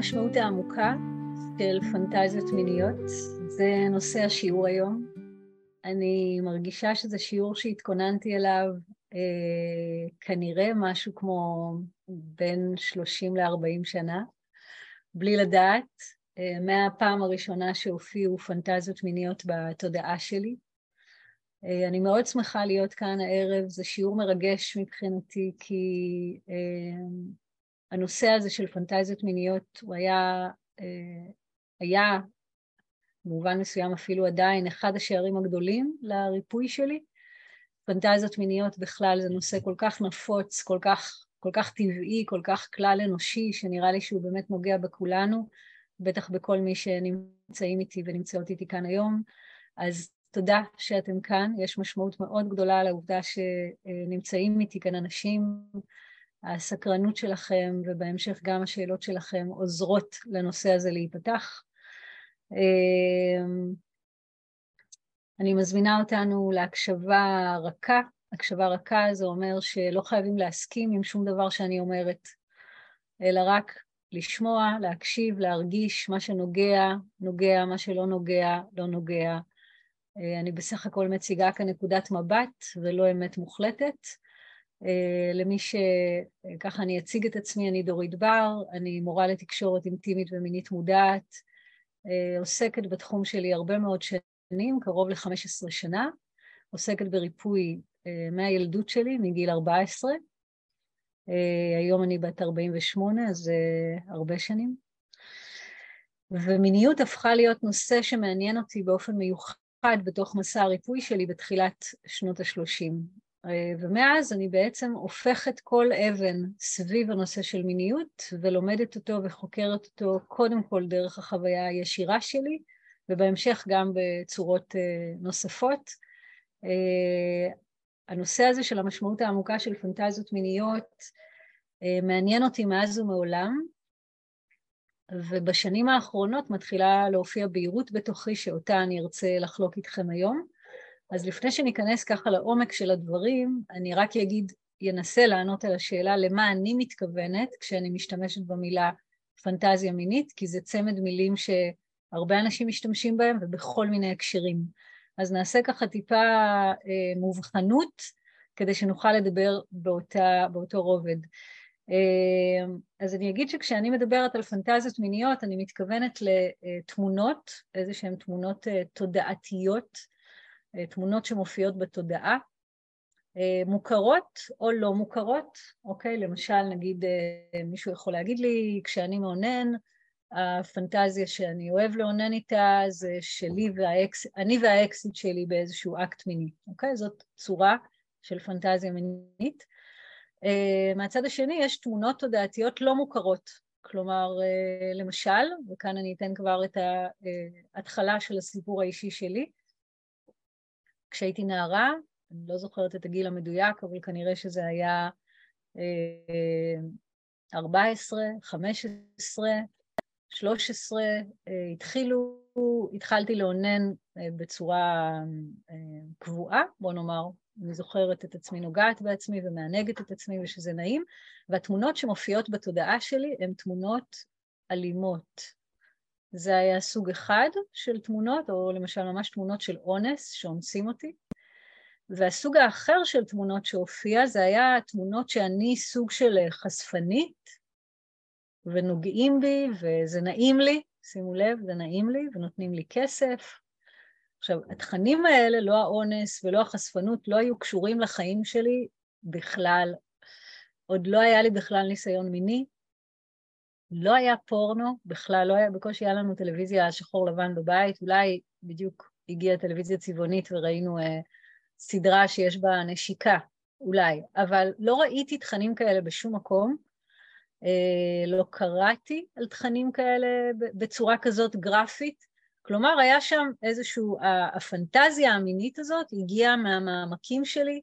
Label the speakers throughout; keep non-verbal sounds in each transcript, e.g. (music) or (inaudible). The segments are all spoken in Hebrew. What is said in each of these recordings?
Speaker 1: המשמעות העמוקה של פנטזיות מיניות? זה נושא השיעור היום. אני מרגישה שזה שיעור שהתכוננתי אליו אה, כנראה משהו כמו בין 30 ל-40 שנה, בלי לדעת, אה, מהפעם הראשונה שהופיעו פנטזיות מיניות בתודעה שלי. אה, אני מאוד שמחה להיות כאן הערב, זה שיעור מרגש מבחינתי, כי אה, הנושא הזה של פנטזיות מיניות הוא היה, אה, היה במובן מסוים אפילו עדיין אחד השערים הגדולים לריפוי שלי. פנטזיות מיניות בכלל זה נושא כל כך נפוץ, כל כך, כל כך טבעי, כל כך כלל אנושי, שנראה לי שהוא באמת נוגע בכולנו, בטח בכל מי שנמצאים איתי ונמצאות איתי כאן היום. אז תודה שאתם כאן, יש משמעות מאוד גדולה לעובדה שנמצאים איתי כאן אנשים הסקרנות שלכם ובהמשך גם השאלות שלכם עוזרות לנושא הזה להיפתח. אמ, אני מזמינה אותנו להקשבה רכה. הקשבה רכה זה אומר שלא חייבים להסכים עם שום דבר שאני אומרת, אלא רק לשמוע, להקשיב, להרגיש מה שנוגע, נוגע, מה שלא נוגע, לא נוגע. אה, אני בסך הכל מציגה כאן נקודת מבט ולא אמת מוחלטת. אה, למי שככה אני אציג את עצמי, אני דורית בר, אני מורה לתקשורת אינטימית ומינית מודעת, אה, עוסקת בתחום שלי הרבה מאוד שנים, קרוב ל-15 שנה, עוסקת בריפוי אה, מהילדות שלי, מגיל 14. היום אני בת 48, אז הרבה שנים. ומיניות הפכה להיות נושא שמעניין אותי באופן מיוחד בתוך מסע הריפוי שלי בתחילת שנות ה-30. אה, ומאז אני בעצם הופכת כל אבן סביב הנושא של מיניות ולומדת אותו וחוקרת אותו קודם כל דרך החוויה הישירה שלי ובהמשך גם בצורות אה, נוספות. אה, הנושא הזה של המשמעות העמוקה של פנטזיות מיניות מעניין אותי מאז ומעולם ובשנים האחרונות מתחילה להופיע בהירות בתוכי שאותה אני ארצה לחלוק איתכם היום. אז לפני שניכנס ככה לעומק של הדברים, אני רק אגיד, ינסה לענות על השאלה למה אני מתכוונת כשאני משתמשת במילה פנטזיה מינית, כי זה צמד מילים שהרבה אנשים משתמשים בהם ובכל מיני הקשרים. אז נעשה ככה טיפה אה, מובחנות כדי שנוכל לדבר באותה, באותו רובד. אה, אז אני אגיד שכשאני מדברת על פנטזיות מיניות, אני מתכוונת לתמונות, איזה שהן תמונות אה, תודעתיות, תמונות שמופיעות בתודעה, אה, מוכרות או לא מוכרות, אוקיי? למשל, נגיד אה, מישהו יכול להגיד לי, כשאני מאונן, הפנטזיה שאני אוהב לאונן איתה זה שלי והאקס, אני והאקסיט שלי באיזשהו אקט מיני, אוקיי? זאת צורה של פנטזיה מינית. מהצד השני יש תמונות תודעתיות לא מוכרות, כלומר, למשל, וכאן אני אתן כבר את ההתחלה של הסיפור האישי שלי, כשהייתי נערה, אני לא זוכרת את הגיל המדויק, אבל כנראה שזה היה 14, 15, 13, התחילו, התחלתי לאונן אה, בצורה אה, קבועה, בוא נאמר, אני זוכרת את עצמי נוגעת בעצמי ומענגת את עצמי ושזה נעים, והתמונות שמופיעות בתודעה שלי הן תמונות אלימות, זה היה סוג אחד של תמונות, או למשל ממש תמונות של אונס שאונסים אותי. והסוג האחר של תמונות שהופיע זה היה תמונות שאני סוג של חשפנית, ונוגעים בי, וזה נעים לי, שימו לב, זה נעים לי, ונותנים לי כסף. עכשיו, התכנים האלה, לא האונס ולא החשפנות, לא היו קשורים לחיים שלי בכלל. עוד לא היה לי בכלל ניסיון מיני, לא היה פורנו, בכלל לא היה, בקושי היה לנו טלוויזיה שחור לבן בבית, אולי בדיוק הגיעה טלוויזיה צבעונית וראינו אה, סדרה שיש בה נשיקה, אולי, אבל לא ראיתי תכנים כאלה בשום מקום, אה, לא קראתי על תכנים כאלה בצורה כזאת גרפית, כלומר היה שם איזשהו, הפנטזיה המינית הזאת הגיעה מהמעמקים שלי,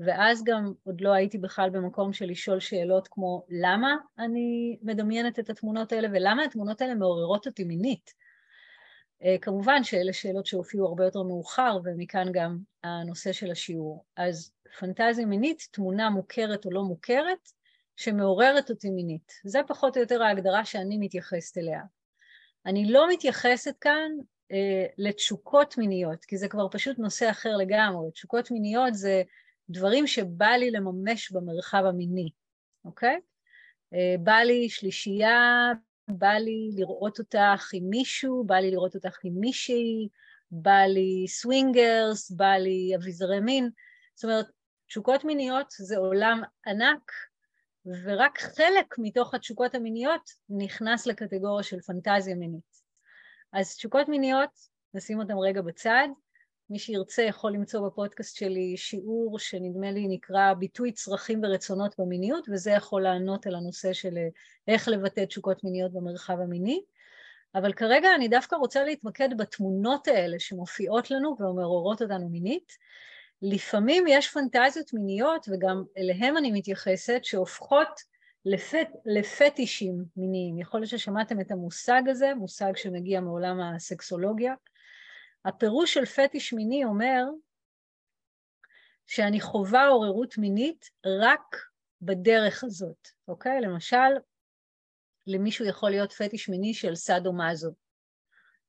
Speaker 1: ואז גם עוד לא הייתי בכלל במקום של לשאול שאלות כמו למה אני מדמיינת את התמונות האלה ולמה התמונות האלה מעוררות אותי מינית. אה, כמובן שאלה שאלות שהופיעו הרבה יותר מאוחר ומכאן גם הנושא של השיעור. אז פנטזיה מינית, תמונה מוכרת או לא מוכרת, שמעוררת אותי מינית. זה פחות או יותר ההגדרה שאני מתייחסת אליה. אני לא מתייחסת כאן אה, לתשוקות מיניות, כי זה כבר פשוט נושא אחר לגמרי. תשוקות מיניות זה דברים שבא לי לממש במרחב המיני, אוקיי? אה, בא לי שלישייה, בא לי לראות אותך עם מישהו, בא לי לראות אותך עם מישהי, בא לי סווינגרס, בא לי אביזרי מין. זאת אומרת, תשוקות מיניות זה עולם ענק, ורק חלק מתוך התשוקות המיניות נכנס לקטגוריה של פנטזיה מינית. אז תשוקות מיניות, נשים אותן רגע בצד. מי שירצה יכול למצוא בפודקאסט שלי שיעור שנדמה לי נקרא ביטוי צרכים ורצונות במיניות, וזה יכול לענות על הנושא של איך לבטא תשוקות מיניות במרחב המיני. אבל כרגע אני דווקא רוצה להתמקד בתמונות האלה שמופיעות לנו ומעוררות אותנו מינית. לפעמים יש פנטזיות מיניות, וגם אליהם אני מתייחסת, שהופכות לפט, לפטישים מיניים. יכול להיות ששמעתם את המושג הזה, מושג שמגיע מעולם הסקסולוגיה. הפירוש של פטיש מיני אומר שאני חווה עוררות מינית רק בדרך הזאת, אוקיי? למשל, למישהו יכול להיות פטיש מיני של סאדו מאזו.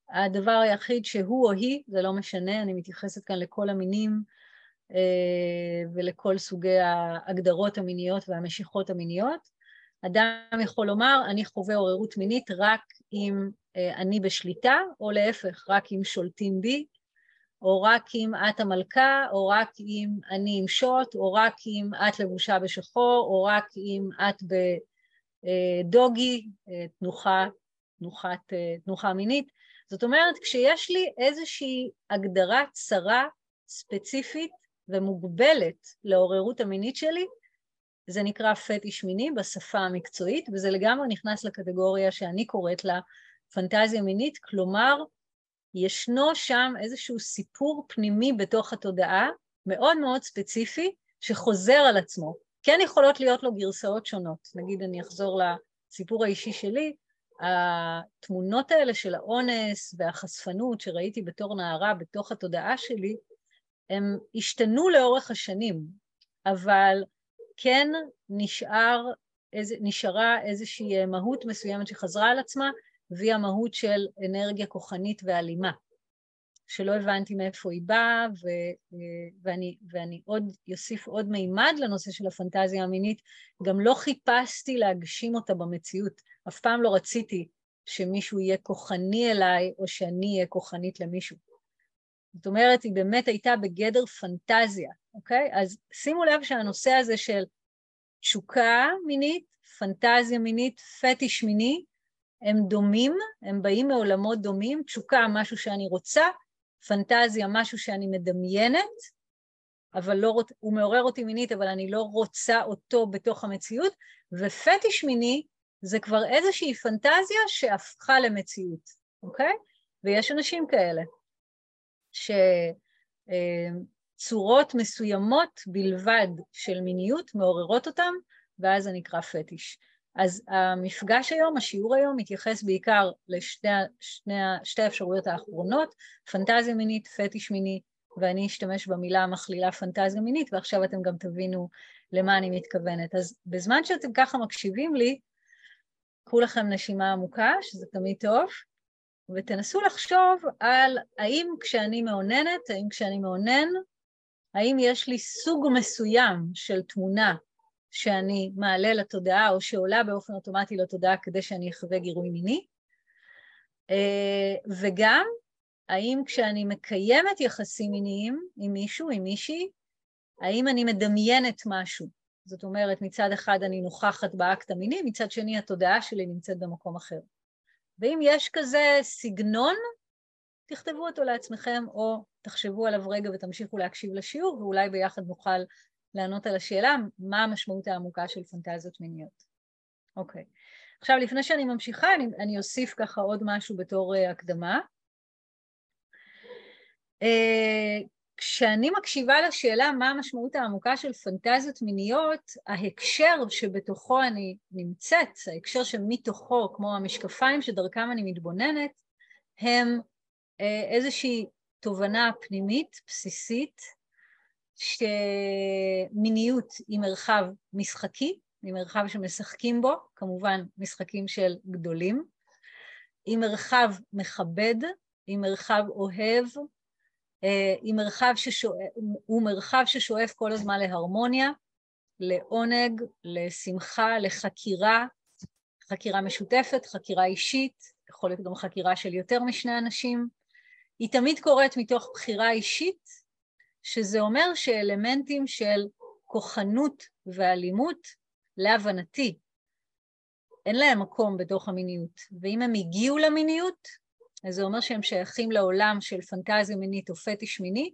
Speaker 1: הדבר היחיד שהוא או היא, זה לא משנה, אני מתייחסת כאן לכל המינים אה, ולכל סוגי ההגדרות המיניות והמשיכות המיניות. אדם יכול לומר, אני חווה עוררות מינית רק אם אני בשליטה, או להפך, רק אם שולטים בי, או רק אם את המלכה, או רק אם אני עם שוט, או רק אם את לבושה בשחור, או רק אם את בדוגי, אה, תנוחה, תנוחת, אה, תנוחה מינית. זאת אומרת, כשיש לי איזושהי הגדרה צרה, ספציפית ומוגבלת לעוררות המינית שלי, זה נקרא פטיש מיני בשפה המקצועית, וזה לגמרי נכנס לקטגוריה שאני קוראת לה פנטזיה מינית, כלומר, ישנו שם איזשהו סיפור פנימי בתוך התודעה, מאוד מאוד ספציפי, שחוזר על עצמו. כן יכולות להיות לו גרסאות שונות. נגיד, אני אחזור לסיפור האישי שלי, התמונות האלה של האונס והחשפנות שראיתי בתור נערה בתוך התודעה שלי, הם השתנו לאורך השנים, אבל כן נשאר, איז, נשארה איזושהי מהות מסוימת שחזרה על עצמה, והיא המהות של אנרגיה כוחנית ואלימה, שלא הבנתי מאיפה היא באה, ו, ואני, ואני עוד אוסיף עוד מימד לנושא של הפנטזיה המינית, גם לא חיפשתי להגשים אותה במציאות, אף פעם לא רציתי שמישהו יהיה כוחני אליי, או שאני אהיה כוחנית למישהו. זאת אומרת, היא באמת הייתה בגדר פנטזיה, אוקיי? אז שימו לב שהנושא הזה של תשוקה מינית, פנטזיה מינית, פטיש מיני, הם דומים, הם באים מעולמות דומים, תשוקה משהו שאני רוצה, פנטזיה משהו שאני מדמיינת, אבל לא, רוצ... הוא מעורר אותי מינית, אבל אני לא רוצה אותו בתוך המציאות, ופטיש מיני זה כבר איזושהי פנטזיה שהפכה למציאות, אוקיי? ויש אנשים כאלה. שצורות מסוימות בלבד של מיניות מעוררות אותם, ואז זה נקרא פטיש. אז המפגש היום, השיעור היום, מתייחס בעיקר לשתי האפשרויות האחרונות, פנטזיה מינית, פטיש מיני, ואני אשתמש במילה המכלילה פנטזיה מינית, ועכשיו אתם גם תבינו למה אני מתכוונת. אז בזמן שאתם ככה מקשיבים לי, קחו לכם נשימה עמוקה, שזה תמיד טוב, ותנסו לחשוב על האם כשאני מאוננת, האם כשאני מאונן, האם יש לי סוג מסוים של תמונה שאני מעלה לתודעה או שעולה באופן אוטומטי לתודעה כדי שאני אחווה גירוי מיני, אה, וגם האם כשאני מקיימת יחסים מיניים עם מישהו, עם מישהי, האם אני מדמיינת משהו. זאת אומרת, מצד אחד אני נוכחת באקט המיני, מצד שני התודעה שלי נמצאת במקום אחר. ואם יש כזה סגנון, תכתבו אותו לעצמכם או תחשבו עליו רגע ותמשיכו להקשיב לשיעור ואולי ביחד נוכל לענות על השאלה מה המשמעות העמוקה של פנטזיות מיניות. אוקיי. עכשיו לפני שאני ממשיכה אני, אני אוסיף ככה עוד משהו בתור uh, הקדמה. Uh, כשאני מקשיבה לשאלה מה המשמעות העמוקה של פנטזיות מיניות, ההקשר שבתוכו אני נמצאת, ההקשר שמתוכו, כמו המשקפיים שדרכם אני מתבוננת, הם אה, איזושהי תובנה פנימית, בסיסית, שמיניות היא מרחב משחקי, היא מרחב שמשחקים בו, כמובן משחקים של גדולים, היא מרחב מכבד, היא מרחב אוהב, אה, היא מרחב ששואף, הוא מרחב ששואף כל הזמן להרמוניה, לעונג, לשמחה, לחקירה, חקירה משותפת, חקירה אישית, יכול להיות גם חקירה של יותר משני אנשים. היא תמיד קורית מתוך בחירה אישית, שזה אומר שאלמנטים של כוחנות ואלימות, להבנתי, אין להם מקום בתוך המיניות. ואם הם הגיעו למיניות, אז זה אומר שהם שייכים לעולם של פנטזיה מינית או פטיש מיני,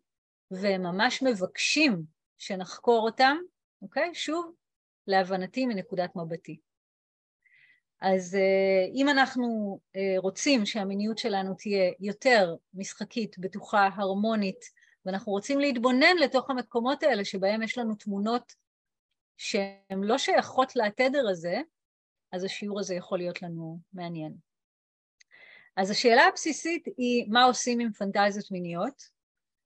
Speaker 1: והם ממש מבקשים שנחקור אותם, אוקיי? שוב, להבנתי מנקודת מבטי. אז אה, אם אנחנו אה, רוצים שהמיניות שלנו תהיה יותר משחקית, בטוחה, הרמונית, ואנחנו רוצים להתבונן לתוך המקומות האלה שבהם יש לנו תמונות שהן לא שייכות לתדר הזה, אז השיעור הזה יכול להיות לנו מעניין. אז השאלה הבסיסית היא מה עושים עם פנטזיות מיניות,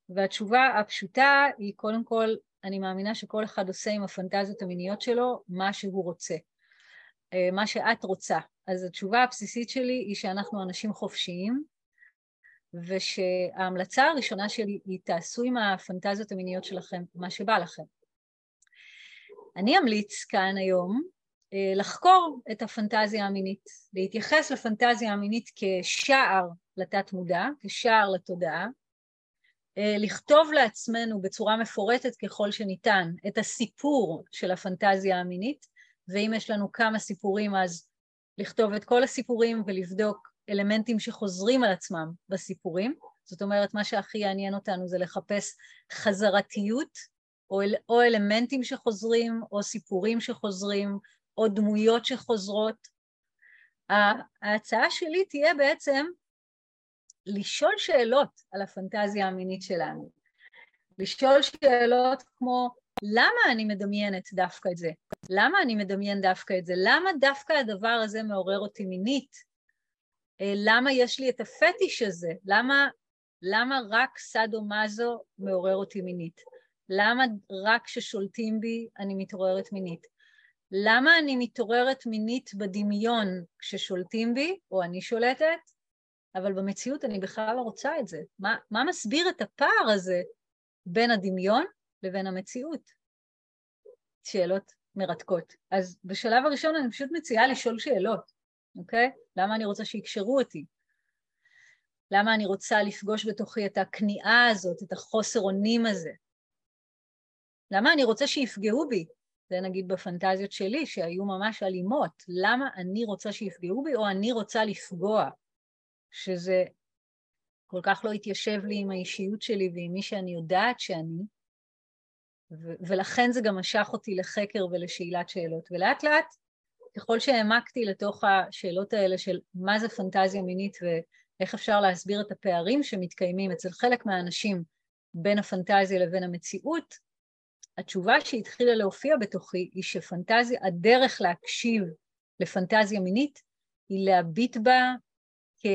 Speaker 1: והתשובה הפשוטה היא קודם כל, אני מאמינה שכל אחד עושה עם הפנטזיות המיניות שלו מה שהוא רוצה, אה, מה שאת רוצה. אז התשובה הבסיסית שלי היא שאנחנו אנשים חופשיים, ושההמלצה הראשונה שלי היא תעשו עם הפנטזיות המיניות שלכם מה שבא לכם. אני אמליץ כאן היום אה, לחקור את הפנטזיה המינית, להתייחס לפנטזיה המינית כשער לתת מודע, כשער לתודעה, אה, לכתוב לעצמנו בצורה מפורטת ככל שניתן את הסיפור של הפנטזיה המינית, ואם יש לנו כמה סיפורים אז לכתוב את כל הסיפורים ולבדוק אלמנטים שחוזרים על עצמם בסיפורים, זאת אומרת מה שהכי יעניין אותנו זה לחפש חזרתיות או, אל, או אלמנטים שחוזרים או סיפורים שחוזרים או דמויות שחוזרות. ההצעה שלי תהיה בעצם לשאול שאלות על הפנטזיה המינית שלנו. לשאול שאלות כמו, למה אני מדמיינת דווקא את זה? למה אני מדמיין דווקא את זה? למה דווקא הדבר הזה מעורר אותי מינית? אה, למה יש לי את הפטיש הזה? למה, למה רק סאדו מזו מעורר אותי מינית? למה רק כששולטים בי אני מתעוררת מינית? למה אני מתעוררת מינית בדמיון כששולטים בי, או אני שולטת, אבל במציאות אני בכלל לא רוצה את זה? מה, מה מסביר את הפער הזה בין הדמיון לבין המציאות? שאלות מרתקות. אז בשלב הראשון אני פשוט מציעה לשאול שאלות, אוקיי? למה אני רוצה שיקשרו אותי? למה אני רוצה לפגוש בתוכי את הכניעה הזאת, את החוסר אונים הזה? למה אני רוצה שיפגעו בי? זה נגיד בפנטזיות שלי, שהיו ממש אלימות. למה אני רוצה שיפגעו בי או אני רוצה לפגוע? שזה כל כך לא התיישב לי עם האישיות שלי ועם מי שאני יודעת שאני, ולכן זה גם משך אותי לחקר ולשאלת שאלות. ולאט לאט, ככל שהעמקתי לתוך השאלות האלה של מה זה פנטזיה מינית ואיך אפשר להסביר את הפערים שמתקיימים אצל חלק מהאנשים בין הפנטזיה לבין המציאות, התשובה שהתחילה להופיע בתוכי היא שפנטזיה, הדרך להקשיב לפנטזיה מינית היא להביט בה כ,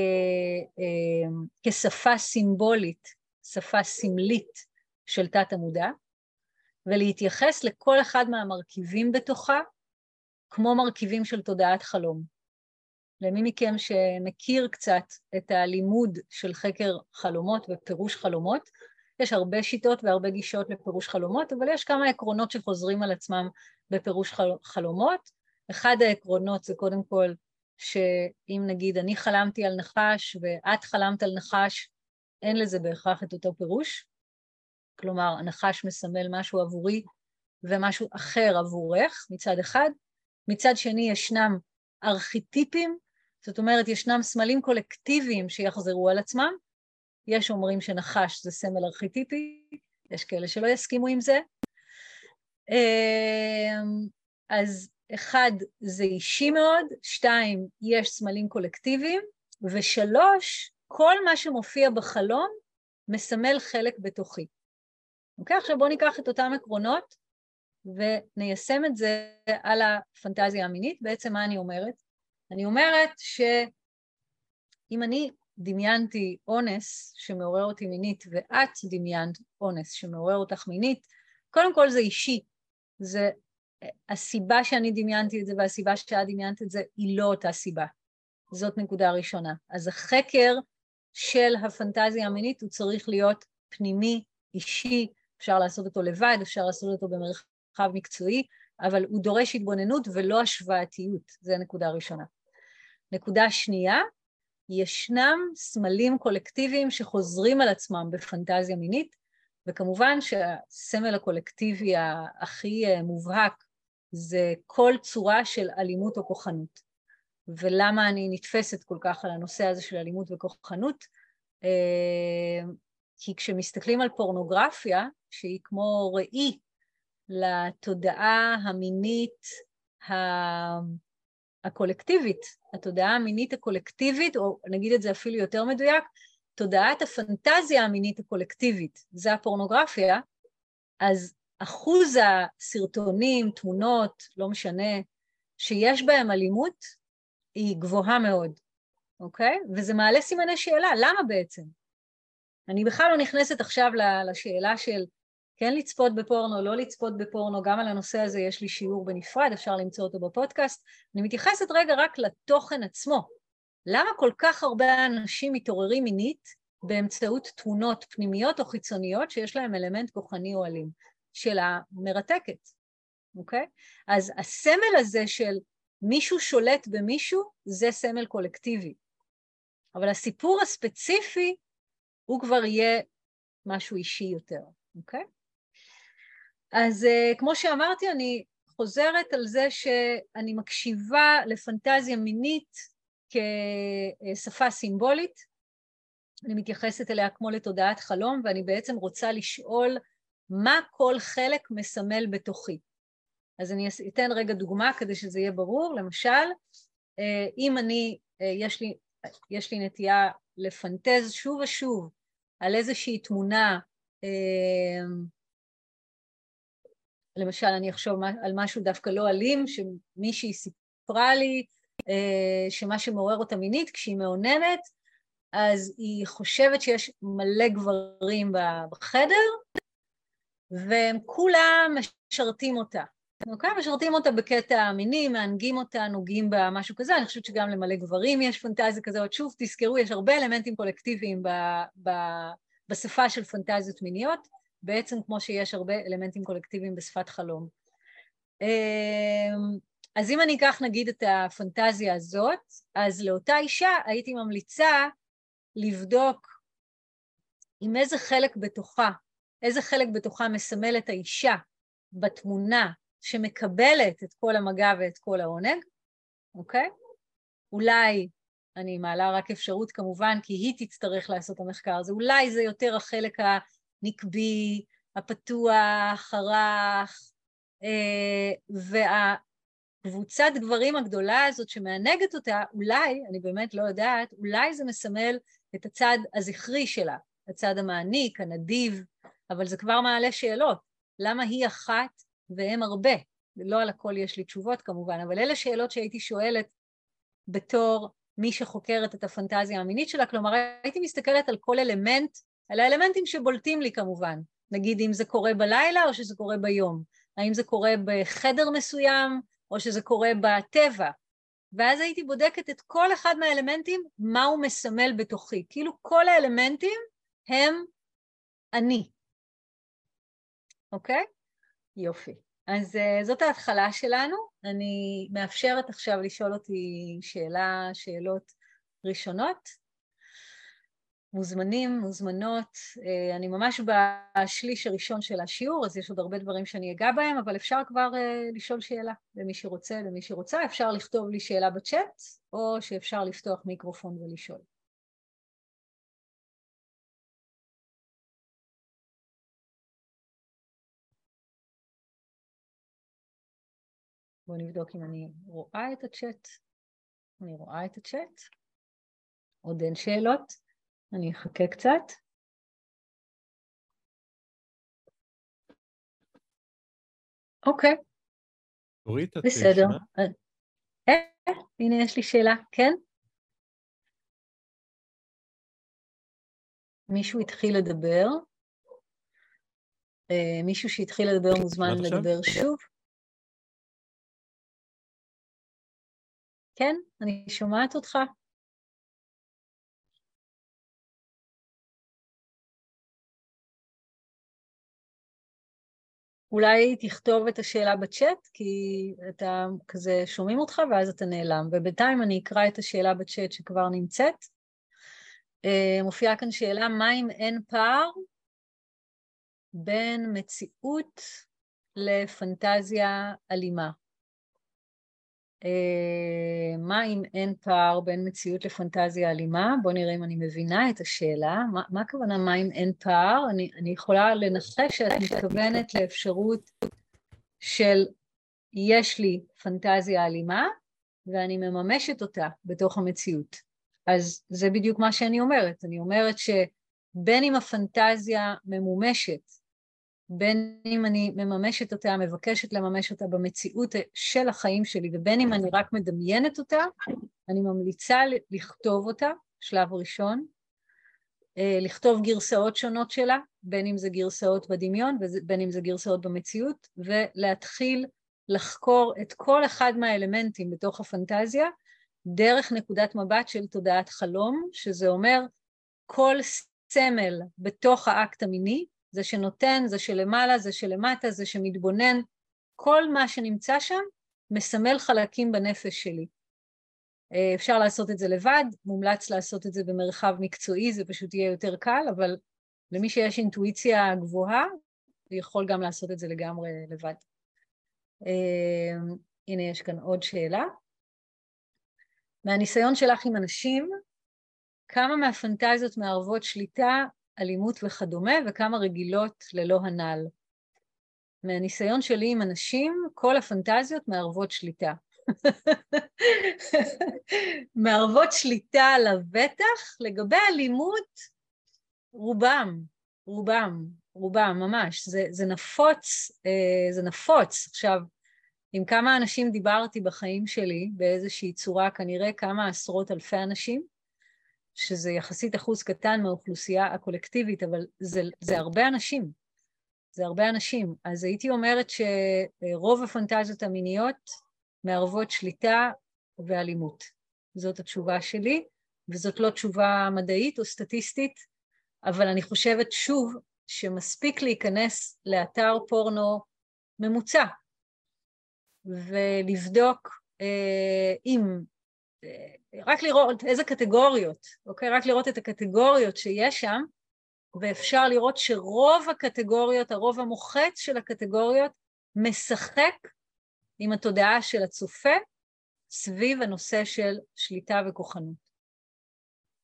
Speaker 1: אה, כשפה סימבולית, שפה סמלית של תת המודע, ולהתייחס לכל אחד מהמרכיבים בתוכה כמו מרכיבים של תודעת חלום. למי מכם שמכיר קצת את הלימוד של חקר חלומות ופירוש חלומות, יש הרבה שיטות והרבה גישות לפירוש חלומות, אבל יש כמה עקרונות שחוזרים על עצמם בפירוש חל... חלומות. אחד העקרונות זה קודם כל שאם נגיד אני חלמתי על נחש ואת חלמת על נחש, אין לזה בהכרח את אותו פירוש. כלומר, הנחש מסמל משהו עבורי ומשהו אחר עבורך מצד אחד. מצד שני ישנם ארכיטיפים, זאת אומרת ישנם סמלים קולקטיביים שיחזרו על עצמם, יש אומרים שנחש זה סמל ארכיטיפי, יש כאלה שלא יסכימו עם זה. אמ, אז אחד, זה אישי מאוד, שתיים, יש סמלים קולקטיביים, ושלוש, כל מה שמופיע בחלום מסמל חלק בתוכי. אוקיי? עכשיו בואו ניקח את אותם עקרונות וניישם את זה על הפנטזיה המינית. בעצם מה אני אומרת? אני אומרת שאם אני דמיינתי אונס שמעורר אותי מינית ואת דמיינת אונס שמעורר אותך מינית, קודם כל זה אישי, זה הסיבה שאני דמיינתי את זה והסיבה שאת דמיינת את זה היא לא אותה סיבה. זאת נקודה ראשונה. אז החקר של הפנטזיה המינית הוא צריך להיות פנימי, אישי, אפשר לעשות אותו לבד, אפשר לעשות אותו במרחב מקצועי, אבל הוא דורש התבוננות ולא השוואתיות, זו נקודה ראשונה. נקודה שנייה, ישנם סמלים קולקטיביים שחוזרים על עצמם בפנטזיה מינית, וכמובן שהסמל הקולקטיבי הכי אה, מובהק זה כל צורה של אלימות או כוחנות. ולמה אני נתפסת כל כך על הנושא הזה של אלימות וכוחנות? אה, כי כשמסתכלים על פורנוגרפיה, שהיא כמו ראי לתודעה המינית הקולקטיבית, התודעה המינית הקולקטיבית, או נגיד את זה אפילו יותר מדויק, תודעת הפנטזיה המינית הקולקטיבית, זה הפורנוגרפיה, אז אחוז הסרטונים, תמונות, לא משנה, שיש בהם אלימות, היא גבוהה מאוד, אוקיי? וזה מעלה סימני שאלה, למה בעצם? אני בכלל לא נכנסת עכשיו לשאלה של כן לצפות בפורנו, לא לצפות בפורנו, גם על הנושא הזה יש לי שיעור בנפרד, אפשר למצוא אותו בפודקאסט. אני מתייחסת רגע רק לתוכן עצמו. למה כל כך הרבה אנשים מתעוררים מינית באמצעות תמונות פנימיות או חיצוניות שיש להם אלמנט כוחני או אלים? שאלה מרתקת, אוקיי? אז הסמל הזה של מישהו שולט במישהו, זה סמל קולקטיבי. אבל הסיפור הספציפי הוא כבר יהיה משהו אישי יותר, אוקיי? אז uh, כמו שאמרתי, אני חוזרת על זה שאני מקשיבה לפנטזיה מינית כשפה סימבולית. אני מתייחסת אליה כמו לתודעת חלום, ואני בעצם רוצה לשאול מה כל חלק מסמל בתוכי. אז אני אתן רגע דוגמה כדי שזה יהיה ברור. למשל, אה, אם אני, אה, יש לי, יש לי נטייה לפנטז שוב ושוב על איזושהי תמונה, למשל אני אחשוב על משהו דווקא לא אלים, שמישהי סיפרה לי שמה שמעורר אותה מינית, כשהיא מאוננת, אז היא חושבת שיש מלא גברים בחדר, והם כולם משרתים אותה. אוקיי? משרתים אותה בקטע מיני, מענגים אותה, נוגעים בה, משהו כזה. אני חושבת שגם למלא גברים יש פנטזיה כזאת. שוב, תזכרו, יש הרבה אלמנטים קולקטיביים ב, ב, בשפה של פנטזיות מיניות, בעצם כמו שיש הרבה אלמנטים קולקטיביים בשפת חלום. אמ, אז אם אני אקח נגיד את הפנטזיה הזאת, אז לאותה אישה הייתי ממליצה לבדוק עם איזה חלק בתוכה, איזה חלק בתוכה מסמל את האישה בתמונה שמקבלת את כל המגע ואת כל העונג, אוקיי? אולי, אני מעלה רק אפשרות כמובן, כי היא תצטרך לעשות את המחקר הזה, אולי זה יותר החלק הנקבי, הפתוח, הרך, אה, והקבוצת גברים הגדולה הזאת שמענגת אותה, אולי, אני באמת לא יודעת, אולי זה מסמל את הצד הזכרי שלה, הצד המעניק, הנדיב, אבל זה כבר מעלה שאלות. למה היא אחת והם הרבה. לא על הכל יש לי תשובות כמובן, אבל אלה שאלות שהייתי שואלת בתור מי שחוקרת את הפנטזיה המינית שלה, כלומר הייתי מסתכלת על כל אלמנט, על האלמנטים שבולטים לי כמובן, נגיד אם זה קורה בלילה או שזה קורה ביום, האם זה קורה בחדר מסוים או שזה קורה בטבע, ואז הייתי בודקת את כל אחד מהאלמנטים, מה הוא מסמל בתוכי, כאילו כל האלמנטים הם אני, אוקיי? יופי. אז uh, זאת ההתחלה שלנו. אני מאפשרת עכשיו לשאול אותי שאלה, שאלות ראשונות. מוזמנים, מוזמנות. Uh, אני ממש בשליש הראשון של השיעור, אז יש עוד הרבה דברים שאני אגע בהם, אבל אפשר כבר uh, לשאול שאלה למי שרוצה, למי שרוצה. אפשר לכתוב לי שאלה בצ'אט, או שאפשר לפתוח מיקרופון ולשאול. בואו נבדוק אם אני רואה את הצ'אט. אני רואה את הצ'אט. עוד אין שאלות. אני אחכה קצת. אוקיי. אורית, את בסדר. אה, אה, הנה יש לי שאלה, כן? מישהו התחיל לדבר. אה, מישהו שהתחיל לדבר מוזמן לדבר שוב. כן, אני שומעת אותך. אולי תכתוב את השאלה בצ'אט, כי אתה כזה שומעים אותך ואז אתה נעלם. ובינתיים אני אקרא את השאלה בצ'אט שכבר נמצאת. אה, מופיעה כאן שאלה, מה אם אין פער בין מציאות לפנטזיה אלימה? אה, מה אם אין פער בין מציאות לפנטזיה אלימה? בואו נראה אם אני מבינה את השאלה. מה, הכוונה מה אם אין פער? אני, אני יכולה לנחש שאת מתכוונת לאפשרות של יש לי פנטזיה אלימה ואני מממשת אותה בתוך המציאות. אז זה בדיוק מה שאני אומרת. אני אומרת שבין אם הפנטזיה ממומשת בין אם אני מממשת אותה, מבקשת לממש אותה במציאות של החיים שלי, ובין אם אני רק מדמיינת אותה, אני ממליצה לכתוב אותה, שלב ראשון, אה, לכתוב גרסאות שונות שלה, בין אם זה גרסאות בדמיון ובין אם זה גרסאות במציאות, ולהתחיל לחקור את כל אחד מהאלמנטים בתוך הפנטזיה דרך נקודת מבט של תודעת חלום, שזה אומר כל סמל בתוך האקט המיני זה שנותן, זה שלמעלה, זה שלמטה, זה שמתבונן, כל מה שנמצא שם מסמל חלקים בנפש שלי. אה, אפשר לעשות את זה לבד, מומלץ לעשות את זה במרחב מקצועי, זה פשוט יהיה יותר קל, אבל למי שיש אינטואיציה גבוהה, הוא יכול גם לעשות את זה לגמרי לבד. אה, הנה יש כאן עוד שאלה. מהניסיון שלך עם אנשים, כמה מהפנטזיות מערבות שליטה אלימות וכדומה, וכמה רגילות ללא הנ"ל. מהניסיון שלי עם אנשים, כל הפנטזיות מערבות שליטה. (laughs) מערבות שליטה לבטח, לגבי אלימות, רובם, רובם, רובם, ממש. זה, זה נפוץ, אה, זה נפוץ. עכשיו, עם כמה אנשים דיברתי בחיים שלי, באיזושהי צורה, כנראה כמה עשרות אלפי אנשים, שזה יחסית אחוז קטן מהאוכלוסייה הקולקטיבית, אבל זה, זה הרבה אנשים. זה הרבה אנשים. אז הייתי אומרת שרוב הפנטזיות המיניות מערבות שליטה ואלימות. זאת התשובה שלי, וזאת לא תשובה מדעית או סטטיסטית, אבל אני חושבת שוב שמספיק להיכנס לאתר פורנו ממוצע ולבדוק אה, אם רק לראות איזה קטגוריות, אוקיי? רק לראות את הקטגוריות שיש שם, ואפשר לראות שרוב הקטגוריות, הרוב המוחץ של הקטגוריות, משחק עם התודעה של הצופה סביב הנושא של שליטה וכוחנות.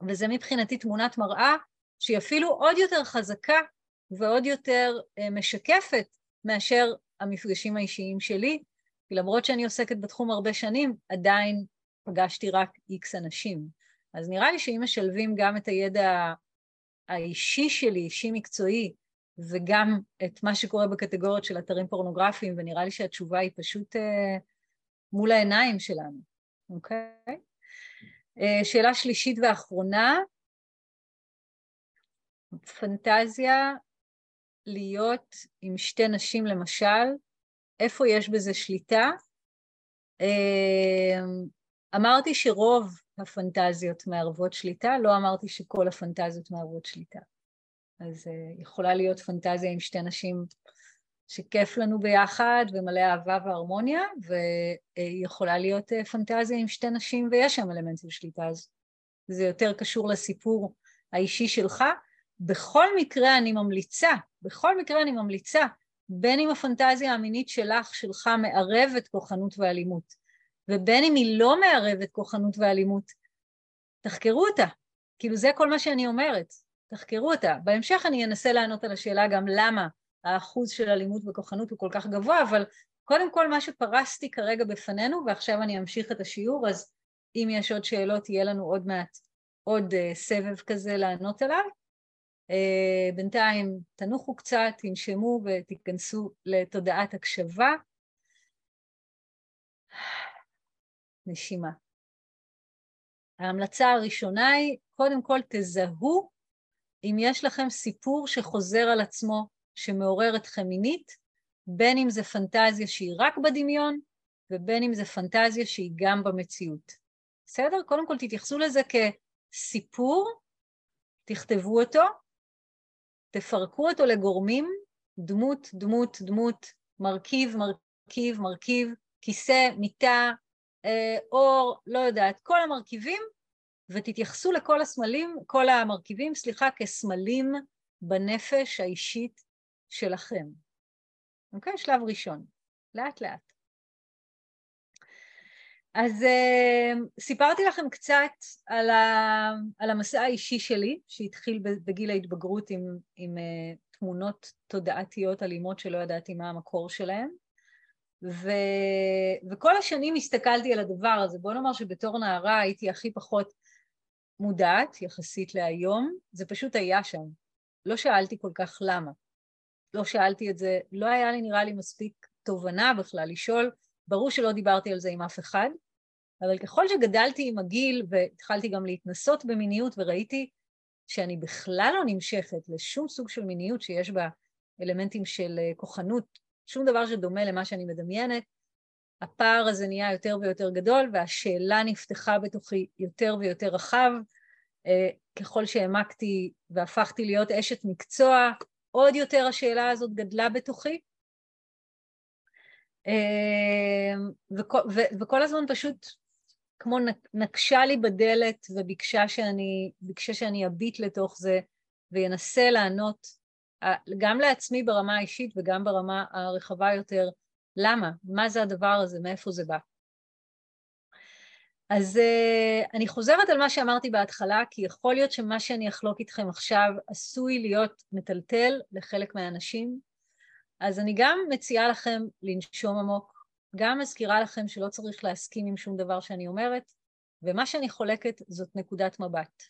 Speaker 1: וזה מבחינתי תמונת מראה שהיא אפילו עוד יותר חזקה ועוד יותר אה, משקפת מאשר המפגשים האישיים שלי, כי למרות שאני עוסקת בתחום הרבה שנים, עדיין פגשתי רק איקס אנשים. אז נראה לי שאם משלבים גם את הידע האישי שלי, אישי מקצועי, וגם את מה שקורה בקטגוריות של אתרים פורנוגרפיים, ונראה לי שהתשובה היא פשוט אה, מול העיניים שלנו, אוקיי? אה, שאלה שלישית ואחרונה, פנטזיה להיות עם שתי נשים למשל, איפה יש בזה שליטה? אה, אמרתי שרוב הפנטזיות מערבות שליטה, לא אמרתי שכל הפנטזיות מערבות שליטה. אז uh, יכולה להיות פנטזיה עם שתי נשים שכיף לנו ביחד ומלא אהבה והרמוניה, ויכולה להיות uh, פנטזיה עם שתי נשים ויש שם אלמנט של שליטה, אז זה יותר קשור לסיפור האישי שלך. בכל מקרה אני ממליצה, בכל מקרה אני ממליצה, בין אם הפנטזיה המינית שלך, שלך, מערבת כוחנות ואלימות, ובין אם היא לא מערבת כוחנות ואלימות, תחקרו אותה. כאילו זה כל מה שאני אומרת, תחקרו אותה. בהמשך אני אנסה לענות על השאלה גם למה האחוז של אלימות וכוחנות הוא כל כך גבוה, אבל קודם כל מה שפרסתי כרגע בפנינו, ועכשיו אני אמשיך את השיעור, אז אם יש עוד שאלות יהיה לנו עוד מעט עוד uh, סבב כזה לענות עליו. Uh, בינתיים תנוחו קצת, תנשמו ותיכנסו לתודעת הקשבה. נשימה. ההמלצה הראשונה היא, קודם כל תזהו אם יש לכם סיפור שחוזר על עצמו, שמעורר אתכם מינית, בין אם זה פנטזיה שהיא רק בדמיון, ובין אם זה פנטזיה שהיא גם במציאות. בסדר? קודם כל תתייחסו לזה כסיפור, תכתבו אותו, תפרקו אותו לגורמים, דמות, דמות, דמות, מרכיב, מרכיב, מרכיב, כיסא, מיטה, אור, לא יודעת, כל המרכיבים, ותתייחסו לכל הסמלים, כל המרכיבים, סליחה, כסמלים בנפש האישית שלכם. אוקיי? שלב ראשון, לאט לאט. אז uh, סיפרתי לכם קצת על, ה, על המסע האישי שלי, שהתחיל בגיל ההתבגרות עם, עם uh, תמונות תודעתיות אלימות שלא ידעתי מה המקור שלהן. ו, וכל השנים הסתכלתי על הדבר הזה. בוא נאמר שבתור נערה הייתי הכי פחות מודעת יחסית להיום, זה פשוט היה שם. לא שאלתי כל כך למה. לא שאלתי את זה, לא היה לי נראה לי מספיק תובנה בכלל לשאול, ברור שלא דיברתי על זה עם אף אחד, אבל ככל שגדלתי עם הגיל והתחלתי גם להתנסות במיניות וראיתי שאני בכלל לא נמשכת לשום סוג של מיניות שיש בה אלמנטים של אה, כוחנות, שום דבר שדומה למה שאני מדמיינת, הפער הזה נהיה יותר ויותר גדול והשאלה נפתחה בתוכי יותר ויותר רחב. אה, ככל שהעמקתי והפכתי להיות אשת מקצוע, עוד יותר השאלה הזאת גדלה בתוכי. אה, וכל, הזמן פשוט כמו נקשה לי בדלת וביקשה שאני, שאני אביט לתוך זה וינסה לענות גם לעצמי ברמה האישית וגם ברמה הרחבה יותר, למה? מה זה הדבר הזה? מאיפה זה בא? אז uh, אני חוזרת על מה שאמרתי בהתחלה, כי יכול להיות שמה שאני אחלוק איתכם עכשיו עשוי להיות מטלטל לחלק מהאנשים, אז אני גם מציעה לכם לנשום עמוק, גם מזכירה לכם שלא צריך להסכים עם שום דבר שאני אומרת, ומה שאני חולקת זאת נקודת מבט.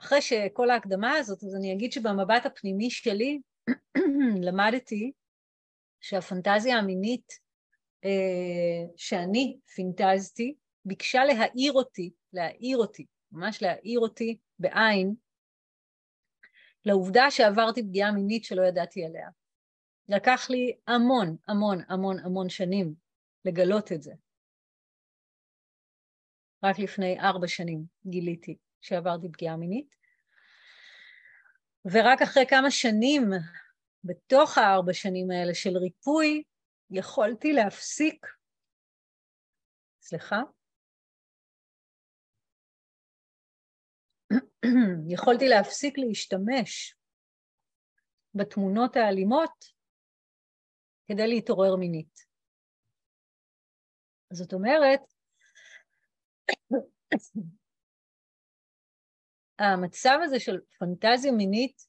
Speaker 1: אחרי שכל ההקדמה הזאת, אז אני אגיד שבמבט הפנימי שלי (clears throat) למדתי שהפנטזיה המינית אה, שאני פינטזתי ביקשה להעיר אותי, להעיר אותי, ממש להעיר אותי בעין, לעובדה שעברתי פגיעה מינית שלא ידעתי עליה. לקח לי המון, המון, המון, המון שנים לגלות את זה. רק לפני ארבע שנים גיליתי שעברתי פגיעה מינית, ורק אחרי כמה שנים בתוך הארבע שנים האלה של ריפוי, יכולתי להפסיק, סליחה, (clears throat) יכולתי להפסיק להשתמש בתמונות האלימות כדי להתעורר מינית. זאת אומרת, המצב הזה של פנטזיה מינית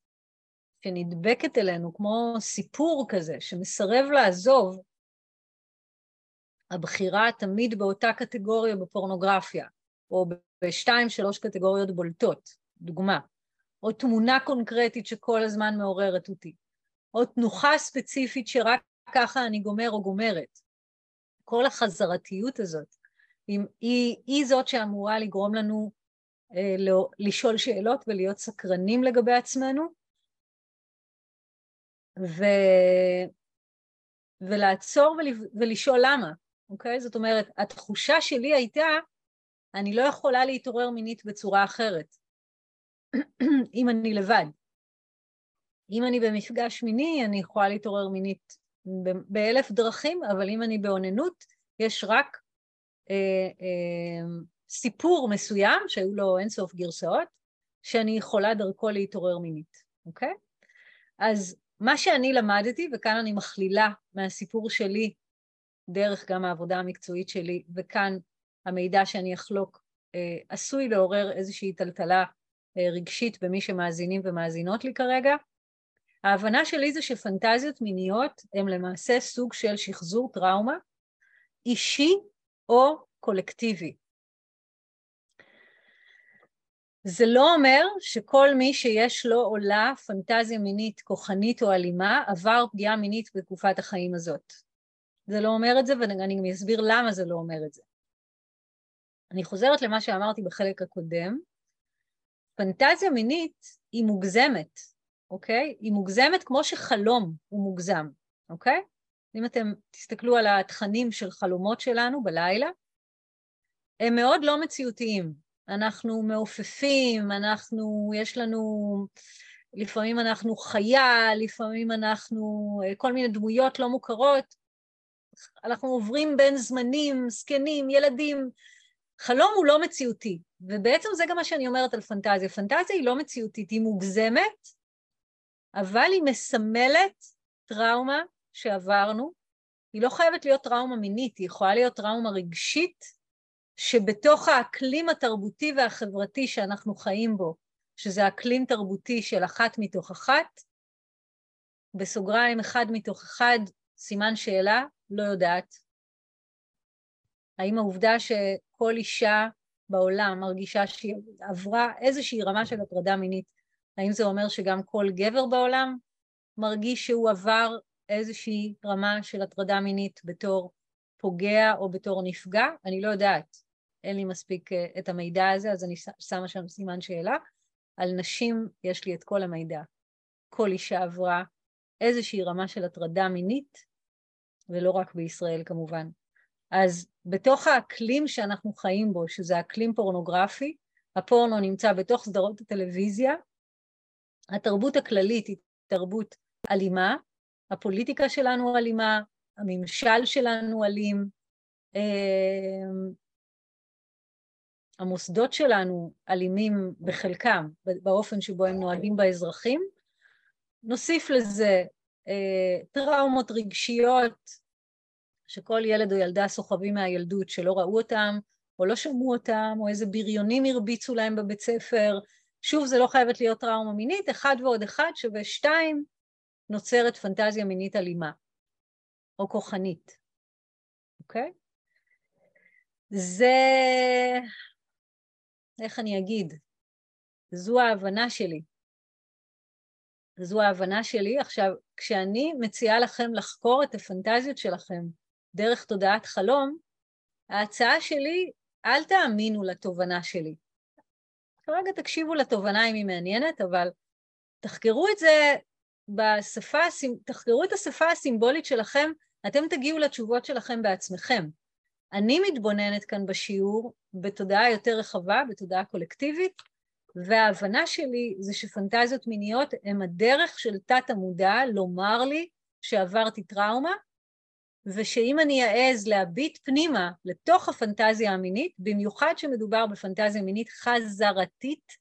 Speaker 1: שנדבקת אלינו כמו סיפור כזה שמסרב לעזוב, הבחירה תמיד באותה קטגוריה בפורנוגרפיה, או בשתיים שלוש קטגוריות בולטות, דוגמה, או תמונה קונקרטית שכל הזמן מעוררת אותי, או תנוחה ספציפית שרק ככה אני גומר או גומרת. כל החזרתיות הזאת, היא, היא, היא זאת שאמורה לגרום לנו לא, לשאול שאלות ולהיות סקרנים לגבי עצמנו, ו... ולעצור ול... ולשאול למה, אוקיי? זאת אומרת, התחושה שלי הייתה, אני לא יכולה להתעורר מינית בצורה אחרת, (clears throat) אם אני לבד. אם אני במפגש מיני, אני יכולה להתעורר מינית באלף דרכים, אבל אם אני באוננות, יש רק אה, אה, סיפור מסוים, שהיו לו אינסוף גרסאות, שאני יכולה דרכו להתעורר מינית, אוקיי? אז מה שאני למדתי, וכאן אני מכלילה מהסיפור שלי, דרך גם העבודה המקצועית שלי, וכאן המידע שאני אחלוק אה, עשוי לעורר איזושהי טלטלה אה, רגשית במי שמאזינים ומאזינות לי כרגע. ההבנה שלי זה שפנטזיות מיניות הן למעשה סוג של שחזור טראומה אישי או קולקטיבי. זה לא אומר שכל מי שיש לו עולה פנטזיה מינית כוחנית או אלימה עבר פגיעה מינית בתקופת החיים הזאת. זה לא אומר את זה ואני גם אסביר למה זה לא אומר את זה. אני חוזרת למה שאמרתי בחלק הקודם, פנטזיה מינית היא מוגזמת, אוקיי? היא מוגזמת כמו שחלום הוא מוגזם, אוקיי? אם אתם תסתכלו על התכנים של חלומות שלנו בלילה, הם מאוד לא מציאותיים. אנחנו מעופפים, אנחנו, יש לנו, לפעמים אנחנו חיה, לפעמים אנחנו אה, כל מיני דמויות לא מוכרות. אנחנו עוברים בין זמנים, זקנים, ילדים. חלום הוא לא מציאותי, ובעצם זה גם מה שאני אומרת על פנטזיה. פנטזיה היא לא מציאותית, היא מוגזמת, אבל היא מסמלת טראומה שעברנו. היא לא חייבת להיות טראומה מינית, היא יכולה להיות טראומה רגשית, שבתוך האקלים התרבותי והחברתי שאנחנו חיים בו, שזה אקלים תרבותי של אחת מתוך אחת, בסוגריים אחד מתוך אחד, סימן שאלה, לא יודעת. האם העובדה שכל אישה בעולם מרגישה שהיא עברה איזושהי רמה של הטרדה מינית, האם זה אומר שגם כל גבר בעולם מרגיש שהוא עבר איזושהי רמה של הטרדה מינית בתור פוגע או בתור נפגע? אני לא יודעת. אין לי מספיק אה, את המידע הזה, אז אני שמה שם סימן שאלה. על נשים יש לי את כל המידע. כל אישה עברה איזושהי רמה של הטרדה מינית, ולא רק בישראל כמובן. אז בתוך האקלים שאנחנו חיים בו, שזה אקלים פורנוגרפי, הפורנו נמצא בתוך סדרות הטלוויזיה, התרבות הכללית היא תרבות אלימה, הפוליטיקה שלנו אלימה, הממשל שלנו אלים, אמ, המוסדות שלנו אלימים בחלקם, באופן שבו הם נוהגים באזרחים. נוסיף לזה אה, טראומות רגשיות שכל ילד או ילדה סוחבים מהילדות שלא ראו אותם או לא שמעו אותם, או איזה בריונים הרביצו להם בבית ספר. שוב, זה לא חייבת להיות טראומה מינית, אחד ועוד אחד שווה שתיים, נוצרת פנטזיה מינית אלימה או כוחנית, אוקיי? זה, איך אני אגיד? זו ההבנה שלי. זו ההבנה שלי. עכשיו, כשאני מציעה לכם לחקור את הפנטזיות שלכם דרך תודעת חלום, ההצעה שלי, אל תאמינו לתובנה שלי. כרגע תקשיבו לתובנה אם היא מעניינת, אבל תחקרו את זה בשפה, תחקרו את השפה הסימבולית שלכם, אתם תגיעו לתשובות שלכם בעצמכם. אני מתבוננת כאן בשיעור בתודעה יותר רחבה, בתודעה קולקטיבית, וההבנה שלי זה שפנטזיות מיניות הם הדרך של תת המודע לומר לי שעברתי טראומה, ושאם אני אעז להביט פנימה לתוך הפנטזיה המינית, במיוחד שמדובר בפנטזיה מינית חזרתית,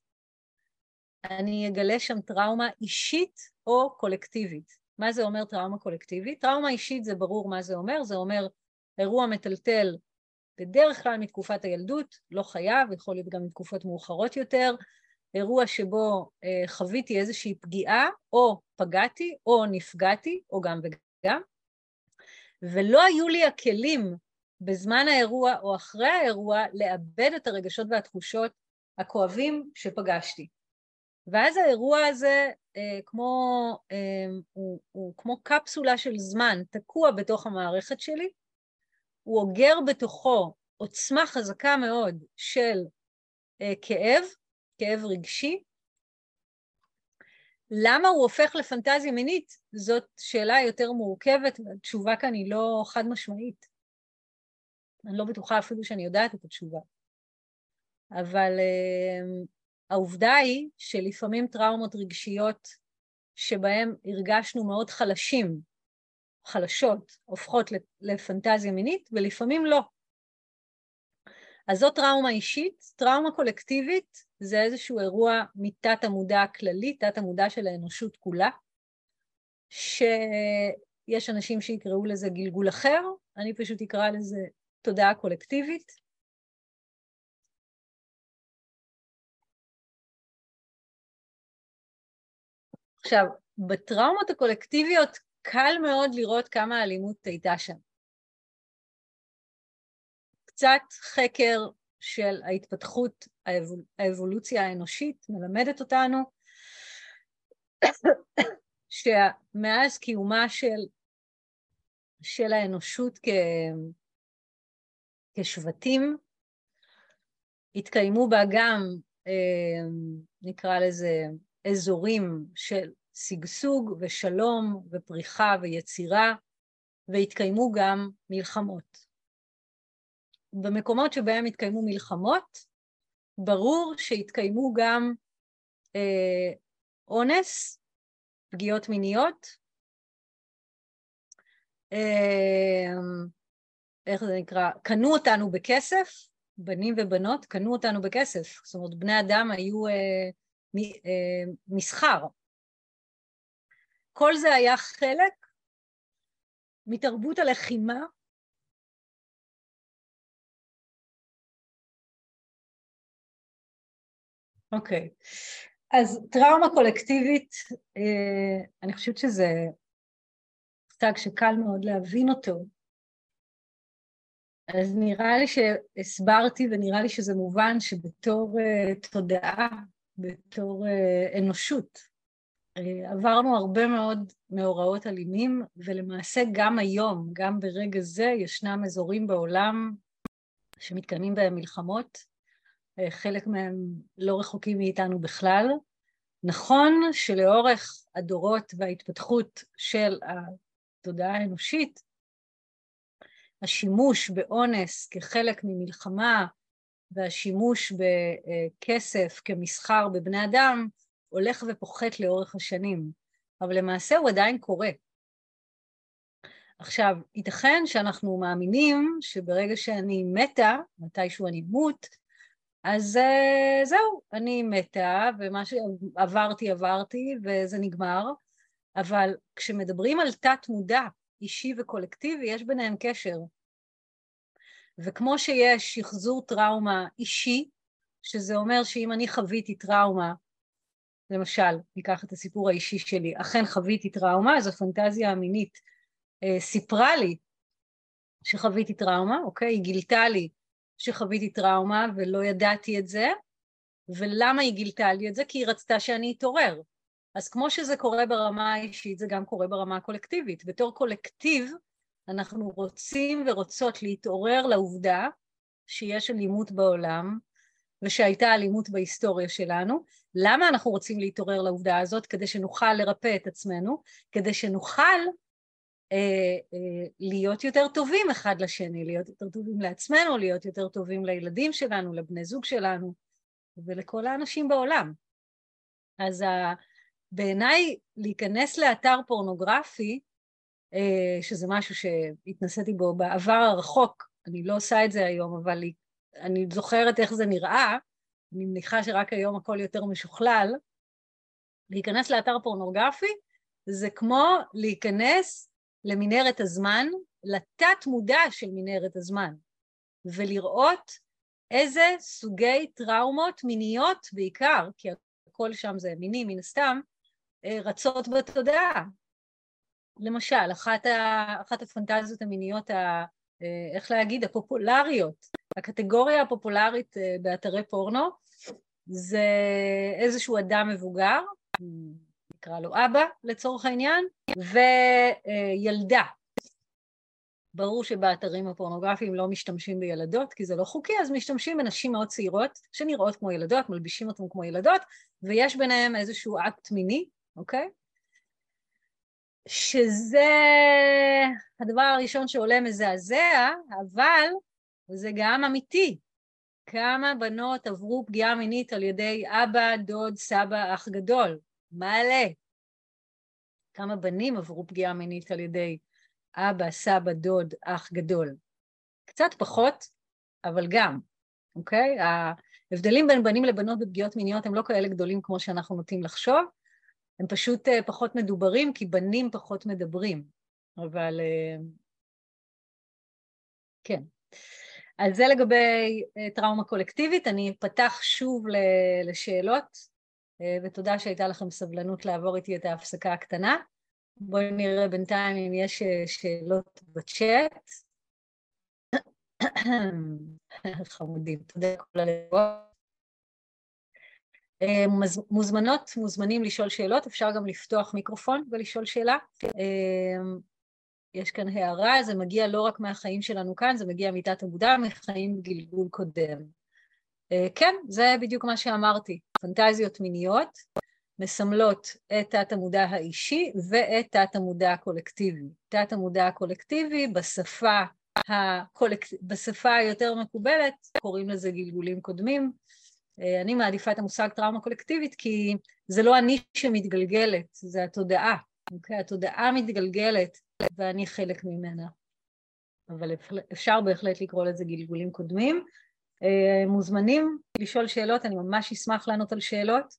Speaker 1: אני אגלה שם טראומה אישית או קולקטיבית. מה זה אומר טראומה קולקטיבית? טראומה אישית זה ברור מה זה אומר, זה אומר אירוע מטלטל בדרך כלל מתקופת הילדות, לא חייב, יכול להיות גם מתקופות מאוחרות יותר, אירוע שבו אה, חוויתי איזושהי פגיעה, או פגעתי, או נפגעתי, או גם וגם, ולא היו לי הכלים בזמן האירוע או אחרי האירוע לאבד את הרגשות והתחושות הכואבים שפגשתי. ואז האירוע הזה אה, כמו, אה, הוא, הוא כמו קפסולה של זמן תקוע בתוך המערכת שלי, הוא אוגר בתוכו עוצמה חזקה מאוד של אה, כאב, כאב רגשי. למה הוא הופך לפנטזיה מינית? זאת שאלה יותר מורכבת, והתשובה כאן היא לא חד משמעית. אני לא בטוחה אפילו שאני יודעת את התשובה. אבל uh, העובדה היא שלפעמים טראומות רגשיות שבהן הרגשנו מאוד חלשים, חלשות, הופכות לפנטזיה מינית, ולפעמים לא. אז זאת טראומה אישית. טראומה קולקטיבית זה איזשהו אירוע מתת המודע הכללי, תת המודע של האנושות כולה, שיש אנשים שיקראו לזה גלגול אחר, אני פשוט אקרא לזה תודעה קולקטיבית. עכשיו, בטראומות הקולקטיביות קל מאוד לראות כמה אלימות הייתה שם. קצת חקר של ההתפתחות, האבול, האבולוציה האנושית מלמדת אותנו (coughs) שמאז קיומה של, של האנושות כ, כשבטים, התקיימו בה גם, אה, נקרא לזה, אזורים של שגשוג ושלום ופריחה ויצירה, והתקיימו גם מלחמות. במקומות שבהם התקיימו מלחמות, ברור שהתקיימו גם אה, אונס, פגיעות מיניות, אה, איך זה נקרא? קנו אותנו בכסף, בנים ובנות קנו אותנו בכסף, זאת אומרת בני אדם היו אה, מ, אה, מסחר. כל זה היה חלק מתרבות הלחימה אוקיי, okay. אז טראומה קולקטיבית, אה, אני חושבת שזה מושג שקל מאוד להבין אותו. אז נראה לי שהסברתי ונראה לי שזה מובן שבתור uh, תודעה, בתור uh, אנושות, עברנו הרבה מאוד מאורעות אלימים, ולמעשה גם היום, גם ברגע זה, ישנם אזורים בעולם שמתקיימים בהם מלחמות, uh, חלק מהם לא רחוקים מאיתנו בכלל. נכון שלאורך הדורות וההתפתחות של התודעה האנושית, השימוש באונס כחלק ממלחמה והשימוש בכסף כמסחר בבני אדם הולך ופוחת לאורך השנים, אבל למעשה הוא עדיין קורה. עכשיו, ייתכן שאנחנו מאמינים שברגע שאני מתה, מתישהו אני אמות, אז uh, זהו, אני מתה, ומה שעברתי עברתי וזה נגמר, אבל כשמדברים על תת-מודע אישי וקולקטיבי, יש ביניהם קשר. וכמו שיש שחזור טראומה אישי, שזה אומר שאם אני חוויתי טראומה, למשל, ניקח את הסיפור האישי שלי, אכן חוויתי טראומה, אז הפנטזיה המינית אה, סיפרה לי שחוויתי טראומה, אוקיי? היא גילתה לי שחוויתי טראומה ולא ידעתי את זה, ולמה היא גילתה לי את זה? כי היא רצתה שאני אתעורר. אז כמו שזה קורה ברמה האישית, זה גם קורה ברמה הקולקטיבית. בתור קולקטיב, אנחנו רוצים ורוצות להתעורר לעובדה שיש אלימות בעולם ושהייתה אלימות בהיסטוריה שלנו. למה אנחנו רוצים להתעורר לעובדה הזאת? כדי שנוכל לרפא את עצמנו, כדי שנוכל אה, אה, להיות יותר טובים אחד לשני, להיות יותר טובים לעצמנו, להיות יותר טובים לילדים שלנו, לבני זוג שלנו ולכל האנשים בעולם. אז בעיניי להיכנס לאתר פורנוגרפי, אה, שזה משהו שהתנסיתי בו בעבר הרחוק, אני לא עושה את זה היום, אבל אני זוכרת איך זה נראה, אני מניחה שרק היום הכל יותר משוכלל, להיכנס לאתר פורנוגרפי זה כמו להיכנס למנהרת הזמן, לתת מודע של מנהרת הזמן, ולראות איזה סוגי טראומות מיניות בעיקר, כי הכל שם זה מיני מן הסתם, אה, רצות בתודעה. למשל, אחת, ה, אחת הפנטזיות המיניות, ה, אה, איך להגיד, הפופולריות, הקטגוריה הפופולרית אה, באתרי פורנו, זה איזשהו אדם מבוגר, נקרא לו אבא לצורך העניין, וילדה. ברור שבאתרים הפורנוגרפיים לא משתמשים בילדות, כי זה לא חוקי, אז משתמשים בנשים מאוד צעירות, שנראות כמו ילדות, מלבישים אותן כמו ילדות, ויש ביניהם איזשהו אקט מיני, אוקיי? שזה הדבר הראשון שעולה מזעזע, אבל זה גם אמיתי. כמה בנות עברו פגיעה מינית על ידי אבא, דוד, סבא, אח גדול? מעלה. כמה בנים עברו פגיעה מינית על ידי אבא, סבא, דוד, אח גדול? קצת פחות, אבל גם, אוקיי? ההבדלים בין בנים לבנות בפגיעות מיניות הם לא כאלה גדולים כמו שאנחנו נוטים לחשוב, הם פשוט אה, פחות מדוברים, כי בנים פחות מדברים, אבל אה, כן. אז זה לגבי אה, טראומה קולקטיבית, אני אפתח שוב לשאלות, ותודה שהייתה לכם סבלנות לעבור איתי את ההפסקה הקטנה. בואי נראה בינתיים אם יש שאלות בצ'אט. (coughs) חמודים, תודה כל הלבבות. אה, מוזמנות, מוזמנים לשאול שאלות, אפשר גם לפתוח מיקרופון ולשאול שאלה. יש כאן הערה, זה מגיע לא רק מהחיים שלנו כאן, זה מגיע מתת המודע, מחיים בגלגול קודם. אה, כן, זה בדיוק מה שאמרתי, פנטזיות מיניות, מסמלות את תת-המודע האישי ואת תת-המודע הקולקטיבי. תת-המודע הקולקטיבי בשפה, הקולק... בשפה היותר מקובלת קוראים לזה גלגולים קודמים. אה, אני מעדיפה את המושג טראומה קולקטיבית כי זה לא אני שמתגלגלת, זה התודעה. אוקיי? התודעה מתגלגלת ואני חלק ממנה. אבל אפשר בהחלט לקרוא לזה גלגולים קודמים. אה, מוזמנים לשאול שאלות, אני ממש אשמח לענות על שאלות.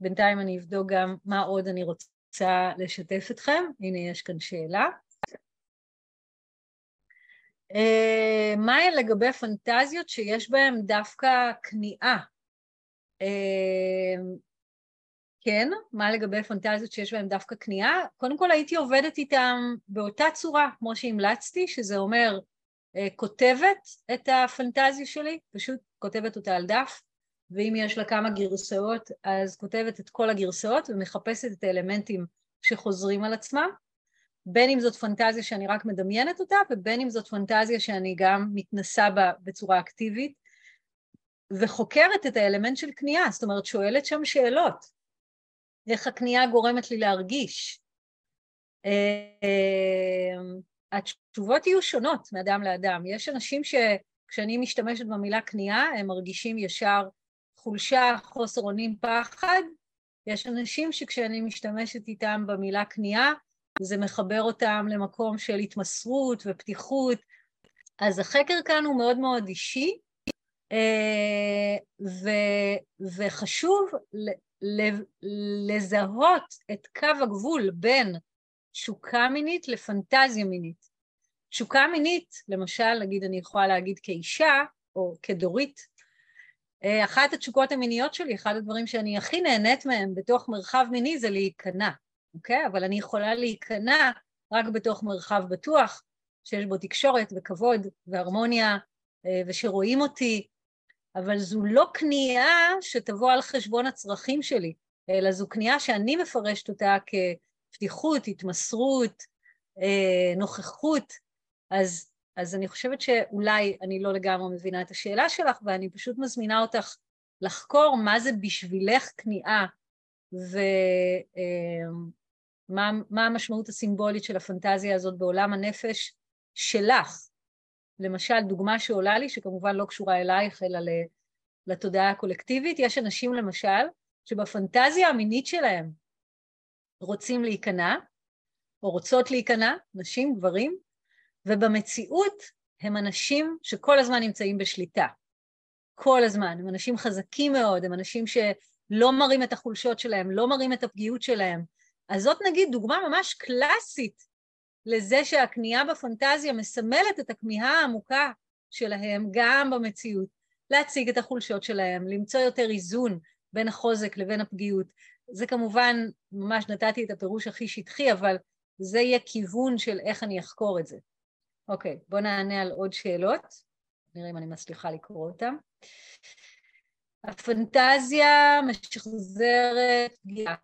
Speaker 1: בינתיים אני אבדוק גם מה עוד אני רוצה לשתף אתכם. הנה, יש כאן שאלה. אה, מה לגבי פנטזיות שיש בהן דווקא כניעה? כן, מה לגבי פנטזיות שיש בהן דווקא כניעה? קודם כל הייתי עובדת איתן באותה צורה, כמו שהמלצתי, שזה אומר אה, כותבת את הפנטזיה שלי, פשוט כותבת אותה על דף, ואם יש לה כמה גרסאות, אז כותבת את כל הגרסאות ומחפשת את האלמנטים שחוזרים על עצמם, בין אם זאת פנטזיה שאני רק מדמיינת אותה, ובין אם זאת פנטזיה שאני גם מתנסה בה בצורה אקטיבית, וחוקרת את האלמנט של כניעה, זאת אומרת שואלת שם שאלות, איך הכניעה גורמת לי להרגיש. אה, התשובות יהיו שונות מאדם לאדם. יש אנשים שכשאני משתמשת במילה כניעה, הם מרגישים ישר חולשה, חוסר אונים, פחד. יש אנשים שכשאני משתמשת איתם במילה כניעה, זה מחבר אותם למקום של התמסרות ופתיחות. אז החקר כאן הוא מאוד מאוד אישי, אה, ו- וחשוב לזהות את קו הגבול בין תשוקה מינית לפנטזיה מינית. תשוקה מינית, למשל, נגיד אני יכולה להגיד כאישה, או כדורית, אה, אחת התשוקות המיניות שלי, אחד הדברים שאני הכי נהנית מהם בתוך מרחב מיני זה להיכנע, אוקיי? אבל אני יכולה להיכנע רק בתוך מרחב בטוח, שיש בו תקשורת וכבוד והרמוניה, אה, ושרואים אותי, אבל זו לא כניעה שתבוא על חשבון הצרכים שלי, אלא זו כניעה שאני מפרשת אותה כפתיחות, התמסרות, אה, נוכחות, אז, אז אני חושבת שאולי אני לא לגמרי מבינה את השאלה שלך, ואני פשוט מזמינה אותך לחקור מה זה בשבילך כניעה, ומה אה, המשמעות הסימבולית של הפנטזיה הזאת בעולם הנפש שלך. למשל, דוגמה שעולה לי, שכמובן לא קשורה אלייך, אלא לתודעה הקולקטיבית, יש אנשים למשל, שבפנטזיה המינית שלהם רוצים להיכנע, או רוצות להיכנע, נשים, גברים, ובמציאות הם אנשים שכל הזמן נמצאים בשליטה. כל הזמן. הם אנשים חזקים מאוד, הם אנשים שלא מראים את החולשות שלהם, לא מראים את הפגיעות שלהם. אז זאת נגיד דוגמה ממש קלאסית לזה שהכניעה בפנטזיה מסמלת את הכמיהה העמוקה שלהם גם במציאות, להציג את החולשות שלהם, למצוא יותר איזון בין החוזק לבין הפגיעות. זה כמובן, ממש נתתי את הפירוש הכי שטחי, אבל זה יהיה כיוון של איך אני אחקור את זה. אוקיי, בואו נענה על עוד שאלות, נראה אם אני מצליחה לקרוא אותן. הפנטזיה משחזרת פגיעה.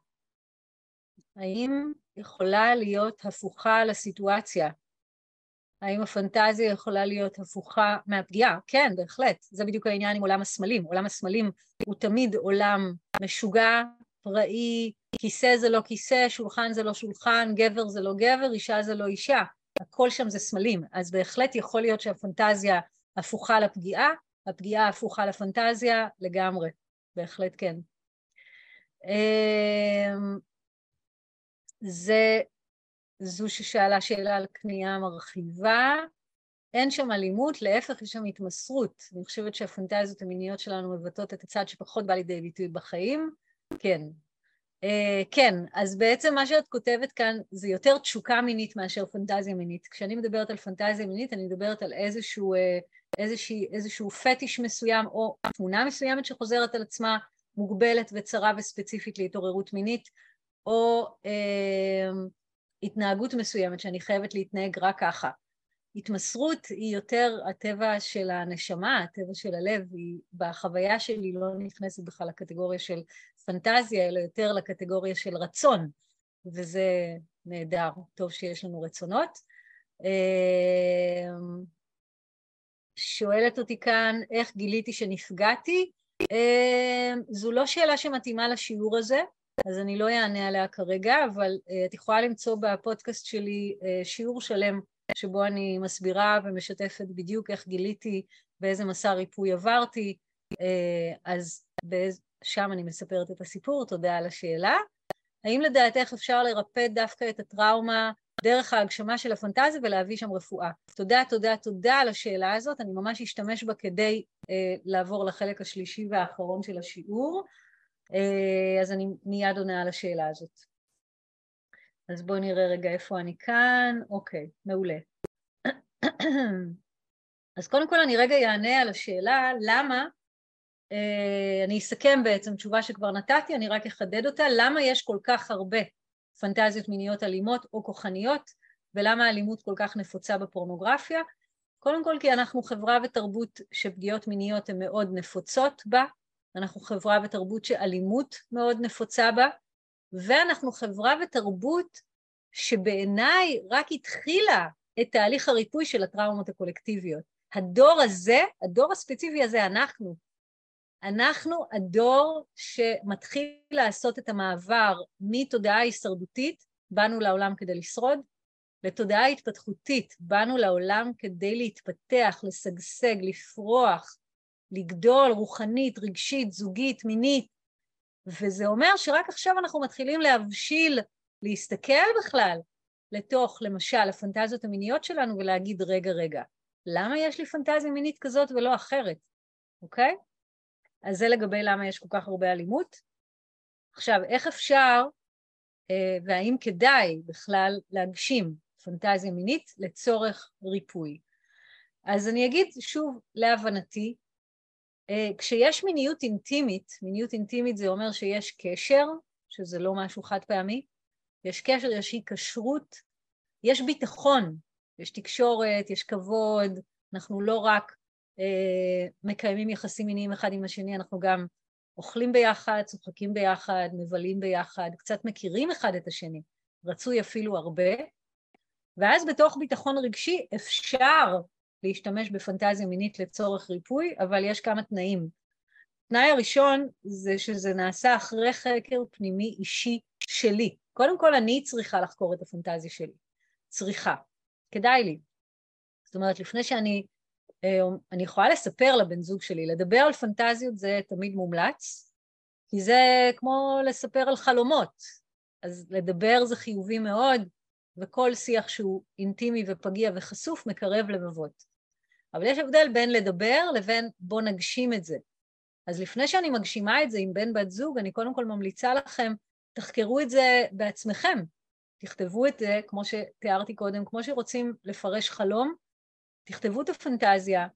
Speaker 1: האם יכולה להיות הפוכה לסיטואציה? האם הפנטזיה יכולה להיות הפוכה מהפגיעה? כן, בהחלט. זה בדיוק העניין עם עולם הסמלים. עולם הסמלים הוא תמיד עולם משוגע, פראי, כיסא זה לא כיסא, שולחן זה לא שולחן, גבר זה לא גבר, אישה זה לא אישה. הכל שם זה סמלים. אז בהחלט יכול להיות שהפנטזיה הפוכה לפגיעה, הפגיעה הפוכה לפנטזיה לגמרי. בהחלט כן. זה, זו ששאלה שאלה על כניעה מרחיבה. אין שם אלימות, להפך, יש שם התמסרות. אני חושבת שהפנטזיות המיניות שלנו מבטאות את הצד שפחות בא לידי ביטוי בחיים. כן, Uh, כן, אז בעצם מה שאת כותבת כאן זה יותר תשוקה מינית מאשר פנטזיה מינית. כשאני מדברת על פנטזיה מינית, אני מדברת על איזשהו, uh, איזשהו, איזשהו פטיש מסוים או תמונה מסוימת שחוזרת על עצמה, מוגבלת וצרה וספציפית להתעוררות מינית, או uh, התנהגות מסוימת שאני חייבת להתנהג רק ככה. התמסרות היא יותר הטבע של הנשמה, הטבע של הלב, היא בחוויה שלי לא נכנסת בכלל לקטגוריה של פנטזיה, אלא יותר לקטגוריה של רצון, וזה נהדר, טוב שיש לנו רצונות. אמ, שואלת אותי כאן, איך גיליתי שנפגעתי? אמ, זו לא שאלה שמתאימה לשיעור הזה, אז אני לא אענה עליה כרגע, אבל uh, את יכולה למצוא בפודקאסט שלי uh, שיעור שלם שבו אני מסבירה ומשתפת בדיוק איך גיליתי ואיזה מסע ריפוי עברתי, uh, אז שם אני מספרת את הסיפור, תודה על השאלה. האם לדעתך אפשר לרפא דווקא את הטראומה דרך ההגשמה של הפנטזיה ולהביא שם רפואה? תודה, תודה, תודה על השאלה הזאת, אני ממש אשתמש בה כדי אה, לעבור לחלק השלישי והאחרון של השיעור, אה, אז אני מיד עונה על השאלה הזאת. אז בואו נראה רגע איפה אני כאן, אוקיי, מעולה. (clears throat) אז קודם כל אני רגע אענה על השאלה למה אה, אני אסכם בעצם תשובה שכבר נתתי, אני רק אחדד אותה, למה יש כל כך הרבה פנטזיות מיניות אלימות או כוחניות, ולמה האלימות כל כך נפוצה בפורנוגרפיה? קודם כל כי אנחנו חברה ותרבות שפגיעות מיניות הן מאוד נפוצות בה, אנחנו חברה ותרבות שאלימות מאוד נפוצה בה, ואנחנו חברה ותרבות שבעיניי רק התחילה את תהליך הריפוי של הטראומות הקולקטיביות. הדור הזה, הדור הספציפי הזה, אנחנו, אנחנו הדור שמתחיל לעשות את המעבר מתודעה הישרדותית, באנו לעולם כדי לשרוד, לתודעה התפתחותית, באנו לעולם כדי להתפתח, לשגשג, לפרוח, לגדול רוחנית, רגשית, זוגית, מינית, וזה אומר שרק עכשיו אנחנו מתחילים להבשיל, להסתכל בכלל לתוך, למשל, הפנטזיות המיניות שלנו ולהגיד, רגע, רגע, למה יש לי פנטזיה מינית כזאת ולא אחרת, אוקיי? אז זה לגבי למה יש כל כך הרבה אלימות. עכשיו, איך אפשר אה, והאם כדאי בכלל להגשים פנטזיה מינית לצורך ריפוי? אז אני אגיד שוב, להבנתי, כשיש מיניות אינטימית, מיניות אינטימית זה אומר שיש קשר, שזה לא משהו חד פעמי, יש קשר, יש היקשרות, יש ביטחון, יש תקשורת, יש כבוד, אנחנו לא רק אה, מקיימים יחסים מיניים אחד עם השני, אנחנו גם אוכלים ביחד, צוחקים ביחד, מבלים ביחד, קצת מכירים אחד את השני, רצוי אפילו הרבה, ואז בתוך ביטחון רגשי אפשר להשתמש בפנטזיה מינית לצורך ריפוי, אבל יש כמה תנאים. התנאי הראשון זה שזה נעשה אחרי חקר פנימי אישי שלי. קודם כל אני צריכה לחקור את הפנטזיה שלי. צריכה. כדאי לי. זאת אומרת, לפני שאני אה, אני יכולה לספר לבן זוג שלי, לדבר על פנטזיות זה תמיד מומלץ, כי זה כמו לספר על חלומות, אז לדבר זה חיובי מאוד, וכל שיח שהוא אינטימי ופגיע וחשוף מקרב לבבות. אבל יש הבדל בין לדבר לבין בוא נגשים את זה. אז לפני שאני מגשימה את זה עם בן בת זוג, אני קודם כל ממליצה לכם, תחקרו את זה בעצמכם. תכתבו את זה, כמו שתיארתי קודם, כמו שרוצים לפרש חלום, תכתבו את הפנטזיה,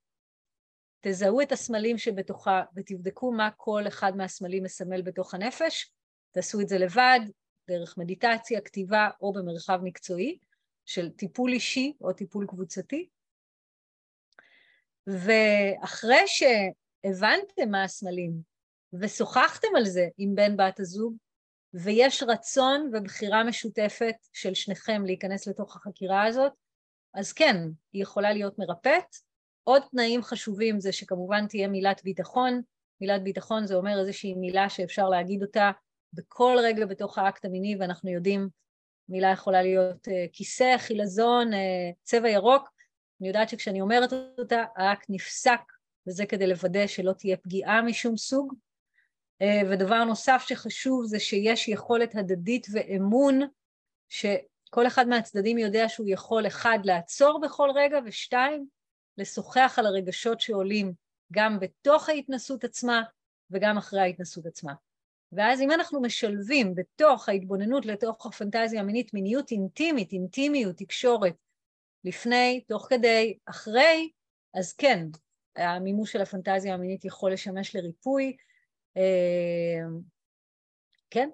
Speaker 1: תזהו את הסמלים שבתוכה ותבדקו מה כל אחד מהסמלים מסמל בתוך הנפש, תעשו את זה לבד, דרך מדיטציה, כתיבה או במרחב מקצועי של טיפול אישי או טיפול קבוצתי. ואחרי שהבנתם מה הסמלים ושוחחתם על זה עם בן בת הזוג, ויש רצון ובחירה משותפת של שניכם להיכנס לתוך החקירה הזאת, אז כן, היא יכולה להיות מרפאת. עוד תנאים חשובים זה שכמובן תהיה מילת ביטחון. מילת ביטחון זה אומר איזושהי מילה שאפשר להגיד אותה בכל רגע בתוך האקט המיני, ואנחנו יודעים, מילה יכולה להיות uh, כיסא, חילזון, uh, צבע ירוק. אני יודעת שכשאני אומרת אותה, האקט נפסק, וזה כדי לוודא שלא תהיה פגיעה משום סוג. Uh, ודבר נוסף שחשוב זה שיש יכולת הדדית ואמון, ש... כל אחד מהצדדים יודע שהוא יכול, אחד, לעצור בכל רגע, ושתיים, לשוחח על הרגשות שעולים גם בתוך ההתנסות עצמה וגם אחרי ההתנסות עצמה. ואז אם אנחנו משלבים בתוך ההתבוננות לתוך הפנטזיה המינית מיניות אינטימית, אינטימיות, תקשורת, לפני, תוך כדי, אחרי, אז כן, המימוש של הפנטזיה המינית יכול לשמש לריפוי. אה, כן,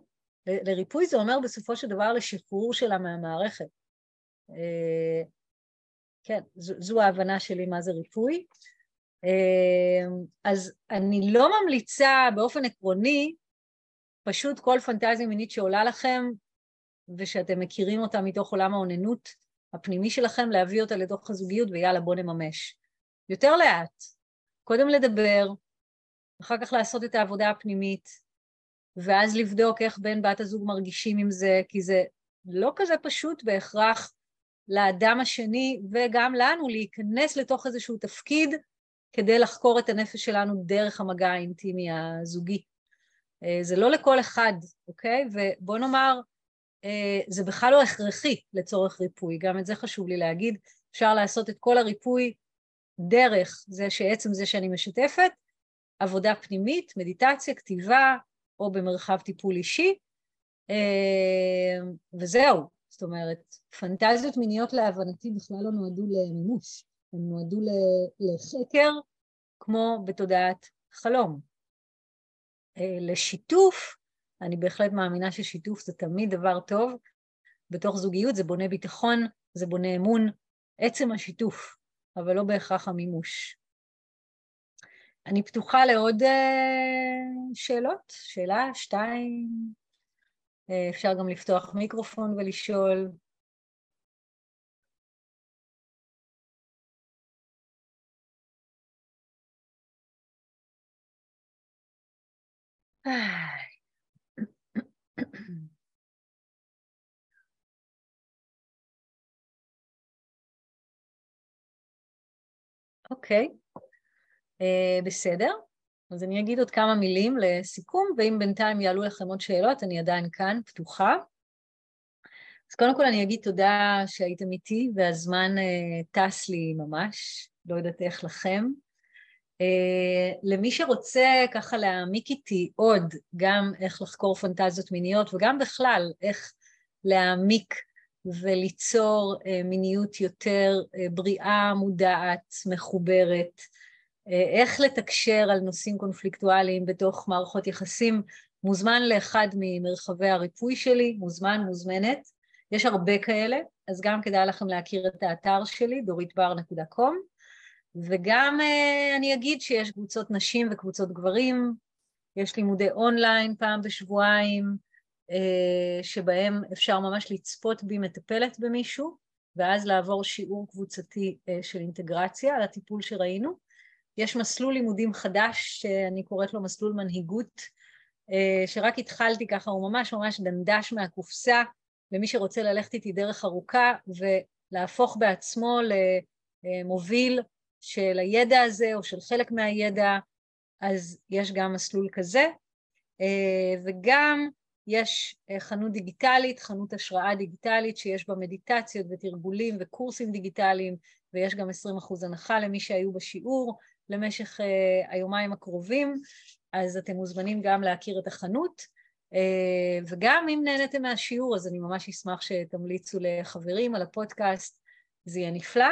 Speaker 1: לריפוי זה אומר בסופו של דבר לשחרור שלה מהמערכת. אה, כן, זו, זו ההבנה שלי מה זה ריפוי. אה, אז אני לא ממליצה באופן עקרוני, פשוט כל פנטזיה מינית שעולה לכם ושאתם מכירים אותה מתוך עולם האוננות הפנימי שלכם, להביא אותה לתוך הזוגיות ויאללה בוא נממש. יותר לאט, קודם לדבר, אחר כך לעשות את העבודה הפנימית, ואז לבדוק איך בן בת הזוג מרגישים עם זה, כי זה לא כזה פשוט בהכרח לאדם השני וגם לנו להיכנס לתוך איזשהו תפקיד כדי לחקור את הנפש שלנו דרך המגע האינטימי הזוגי. אה, זה לא לכל אחד, אוקיי? ובוא נאמר, זה בכלל לא הכרחי לצורך ריפוי, גם את זה חשוב לי להגיד. אפשר לעשות את כל הריפוי דרך זה שעצם זה שאני משתפת, עבודה פנימית, מדיטציה, כתיבה, או במרחב טיפול אישי, אה, וזהו. זאת אומרת, פנטזיות מיניות להבנתי בכלל לא נועדו למימוש, הן נועדו לחקר כמו בתודעת חלום. אה, לשיתוף, אני בהחלט מאמינה ששיתוף זה תמיד דבר טוב, בתוך זוגיות זה בונה ביטחון, זה בונה אמון, עצם השיתוף, אבל לא בהכרח המימוש. אני פתוחה לעוד uh, שאלות, שאלה, שתיים, uh, אפשר גם לפתוח מיקרופון ולשאול. אוקיי, okay. uh, בסדר. אז אני אגיד עוד כמה מילים לסיכום, ואם בינתיים יעלו לכם עוד שאלות, אני עדיין כאן, פתוחה. אז קודם כל אני אגיד תודה שהייתם איתי, והזמן uh, טס לי ממש, לא יודעת איך לכם. Uh, למי שרוצה ככה להעמיק איתי עוד גם איך לחקור פנטזיות מיניות וגם בכלל איך להעמיק וליצור uh, מיניות יותר uh, בריאה, מודעת, מחוברת, איך לתקשר על נושאים קונפליקטואליים בתוך מערכות יחסים, מוזמן לאחד ממרחבי הריפוי שלי, מוזמן, מוזמנת. יש הרבה כאלה, אז גם כדאי לכם להכיר את האתר שלי, doritbar.com. וגם אה, אני אגיד שיש קבוצות נשים וקבוצות גברים, יש לימודי אונליין פעם בשבועיים, אה, שבהם אפשר ממש לצפות בי מטפלת במישהו, ואז לעבור שיעור קבוצתי אה, של אינטגרציה על הטיפול שראינו. יש מסלול לימודים חדש, שאני קוראת לו מסלול מנהיגות, שרק התחלתי ככה, הוא ממש ממש דנדש מהקופסה, למי שרוצה ללכת איתי דרך ארוכה ולהפוך בעצמו למוביל של הידע הזה או של חלק מהידע, אז יש גם מסלול כזה, אה, וגם יש אה, חנות דיגיטלית, חנות השראה דיגיטלית שיש בה מדיטציות ותרגולים וקורסים דיגיטליים, ויש גם 20% הנחה למי שהיו בשיעור למשך אה, היומיים הקרובים, אז אתם מוזמנים גם להכיר את החנות. וגם אם נהניתם מהשיעור, אז אני ממש אשמח שתמליצו לחברים על הפודקאסט, זה יהיה נפלא.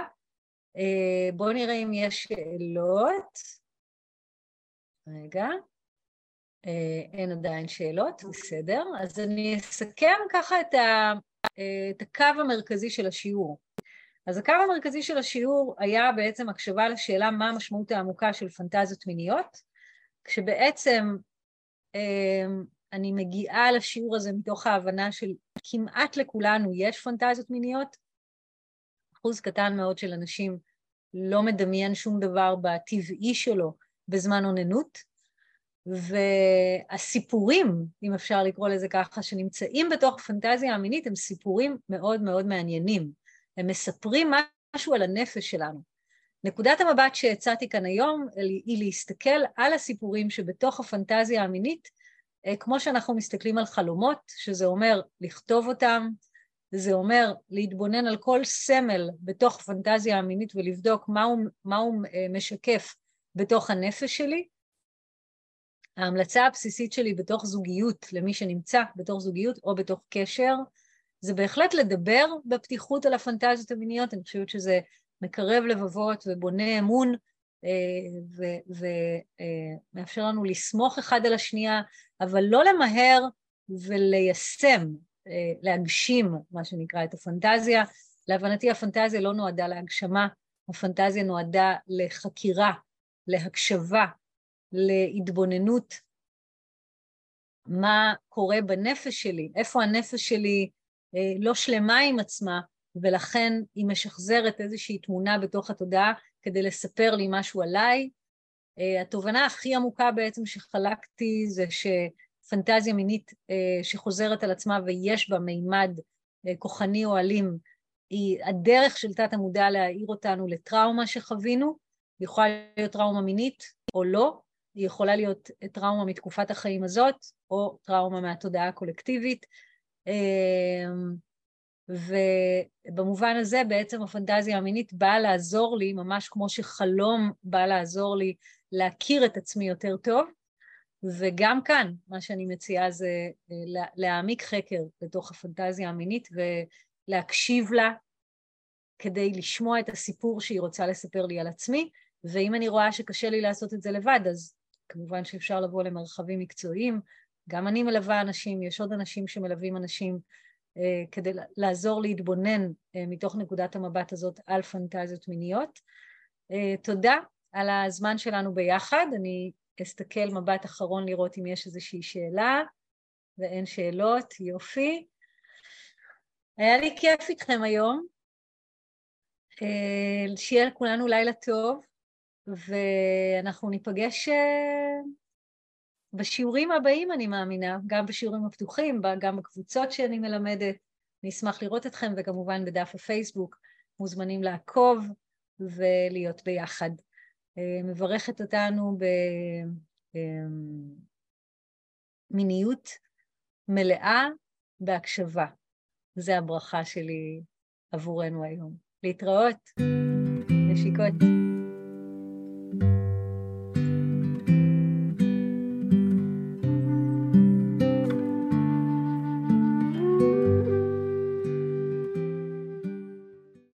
Speaker 1: אה, בואו נראה אם יש שאלות. רגע. אה, אין עדיין שאלות, בסדר. אז אני אסכם ככה את, ה, אה, את הקו המרכזי של השיעור. אז הקו המרכזי של השיעור היה בעצם הקשבה לשאלה מה המשמעות העמוקה של פנטזיות מיניות, כשבעצם אני מגיעה לשיעור הזה מתוך ההבנה של כמעט לכולנו יש פנטזיות מיניות, אחוז קטן מאוד של אנשים לא מדמיין שום דבר בטבעי שלו בזמן אוננות, והסיפורים, אם אפשר לקרוא לזה ככה, שנמצאים בתוך הפנטזיה המינית, הם סיפורים מאוד מאוד מעניינים. הם מספרים משהו על הנפש שלנו. נקודת המבט שהצעתי כאן היום היא להסתכל על הסיפורים שבתוך הפנטזיה המינית, אה, כמו שאנחנו מסתכלים על חלומות, שזה אומר לכתוב אותם, זה אומר להתבונן על כל סמל בתוך פנטזיה המינית ולבדוק מה הוא, מה הוא אה, משקף בתוך הנפש שלי. ההמלצה הבסיסית שלי בתוך זוגיות, למי שנמצא בתוך זוגיות או בתוך קשר, זה בהחלט לדבר בפתיחות על הפנטזיות המיניות, אני חושבת שזה מקרב לבבות ובונה אמון אה, ומאפשר לנו לסמוך אחד על השנייה, אבל לא למהר וליישם אה, להגשים, מה שנקרא, את הפנטזיה. להבנתי הפנטזיה לא נועדה להגשמה, הפנטזיה נועדה לחקירה, להקשבה, להתבוננות, מה קורה בנפש שלי, איפה הנפש שלי אה, לא שלמה עם עצמה, ולכן היא משחזרת איזושהי תמונה בתוך התודעה כדי לספר לי משהו עליי. אה, התובנה הכי עמוקה בעצם שחלקתי זה ש... פנטזיה מינית שחוזרת על עצמה ויש בה מימד כוחני או אלים, היא הדרך של תת המודע להעיר אותנו לטראומה שחווינו, היא יכולה להיות טראומה מינית או לא, היא יכולה להיות טראומה מתקופת החיים הזאת, או טראומה מהתודעה הקולקטיבית. אמ, ובמובן הזה בעצם הפנטזיה המינית באה לעזור לי, ממש כמו שחלום בא לעזור לי להכיר את עצמי יותר טוב, וגם כאן מה שאני מציעה זה אה, להעמיק חקר לתוך הפנטזיה המינית ולהקשיב לה כדי לשמוע את הסיפור שהיא רוצה לספר לי על עצמי, ואם אני רואה שקשה לי לעשות את זה לבד, אז כמובן שאפשר לבוא למרחבים מקצועיים. גם אני מלווה אנשים, יש עוד אנשים שמלווים אנשים אה, כדי לעזור להתבונן אה, מתוך נקודת המבט הזאת על פנטזיות מיניות. אה, תודה על הזמן שלנו ביחד. אני אסתכל מבט אחרון לראות אם יש איזושהי שאלה, ואין שאלות, יופי. היה לי כיף איתכם היום. אה, שיהיה לכולנו לילה טוב. ואנחנו ניפגש אה, בשיעורים הבאים, אני מאמינה, גם בשיעורים הפתוחים, גם בקבוצות שאני מלמדת. אני אשמח לראות אתכם, וכמובן בדף הפייסבוק מוזמנים לעקוב ולהיות ביחד. אה, מברכת אותנו במיניות אה, מלאה בהקשבה. זו הברכה שלי עבורנו היום. להתראות, נשיקות.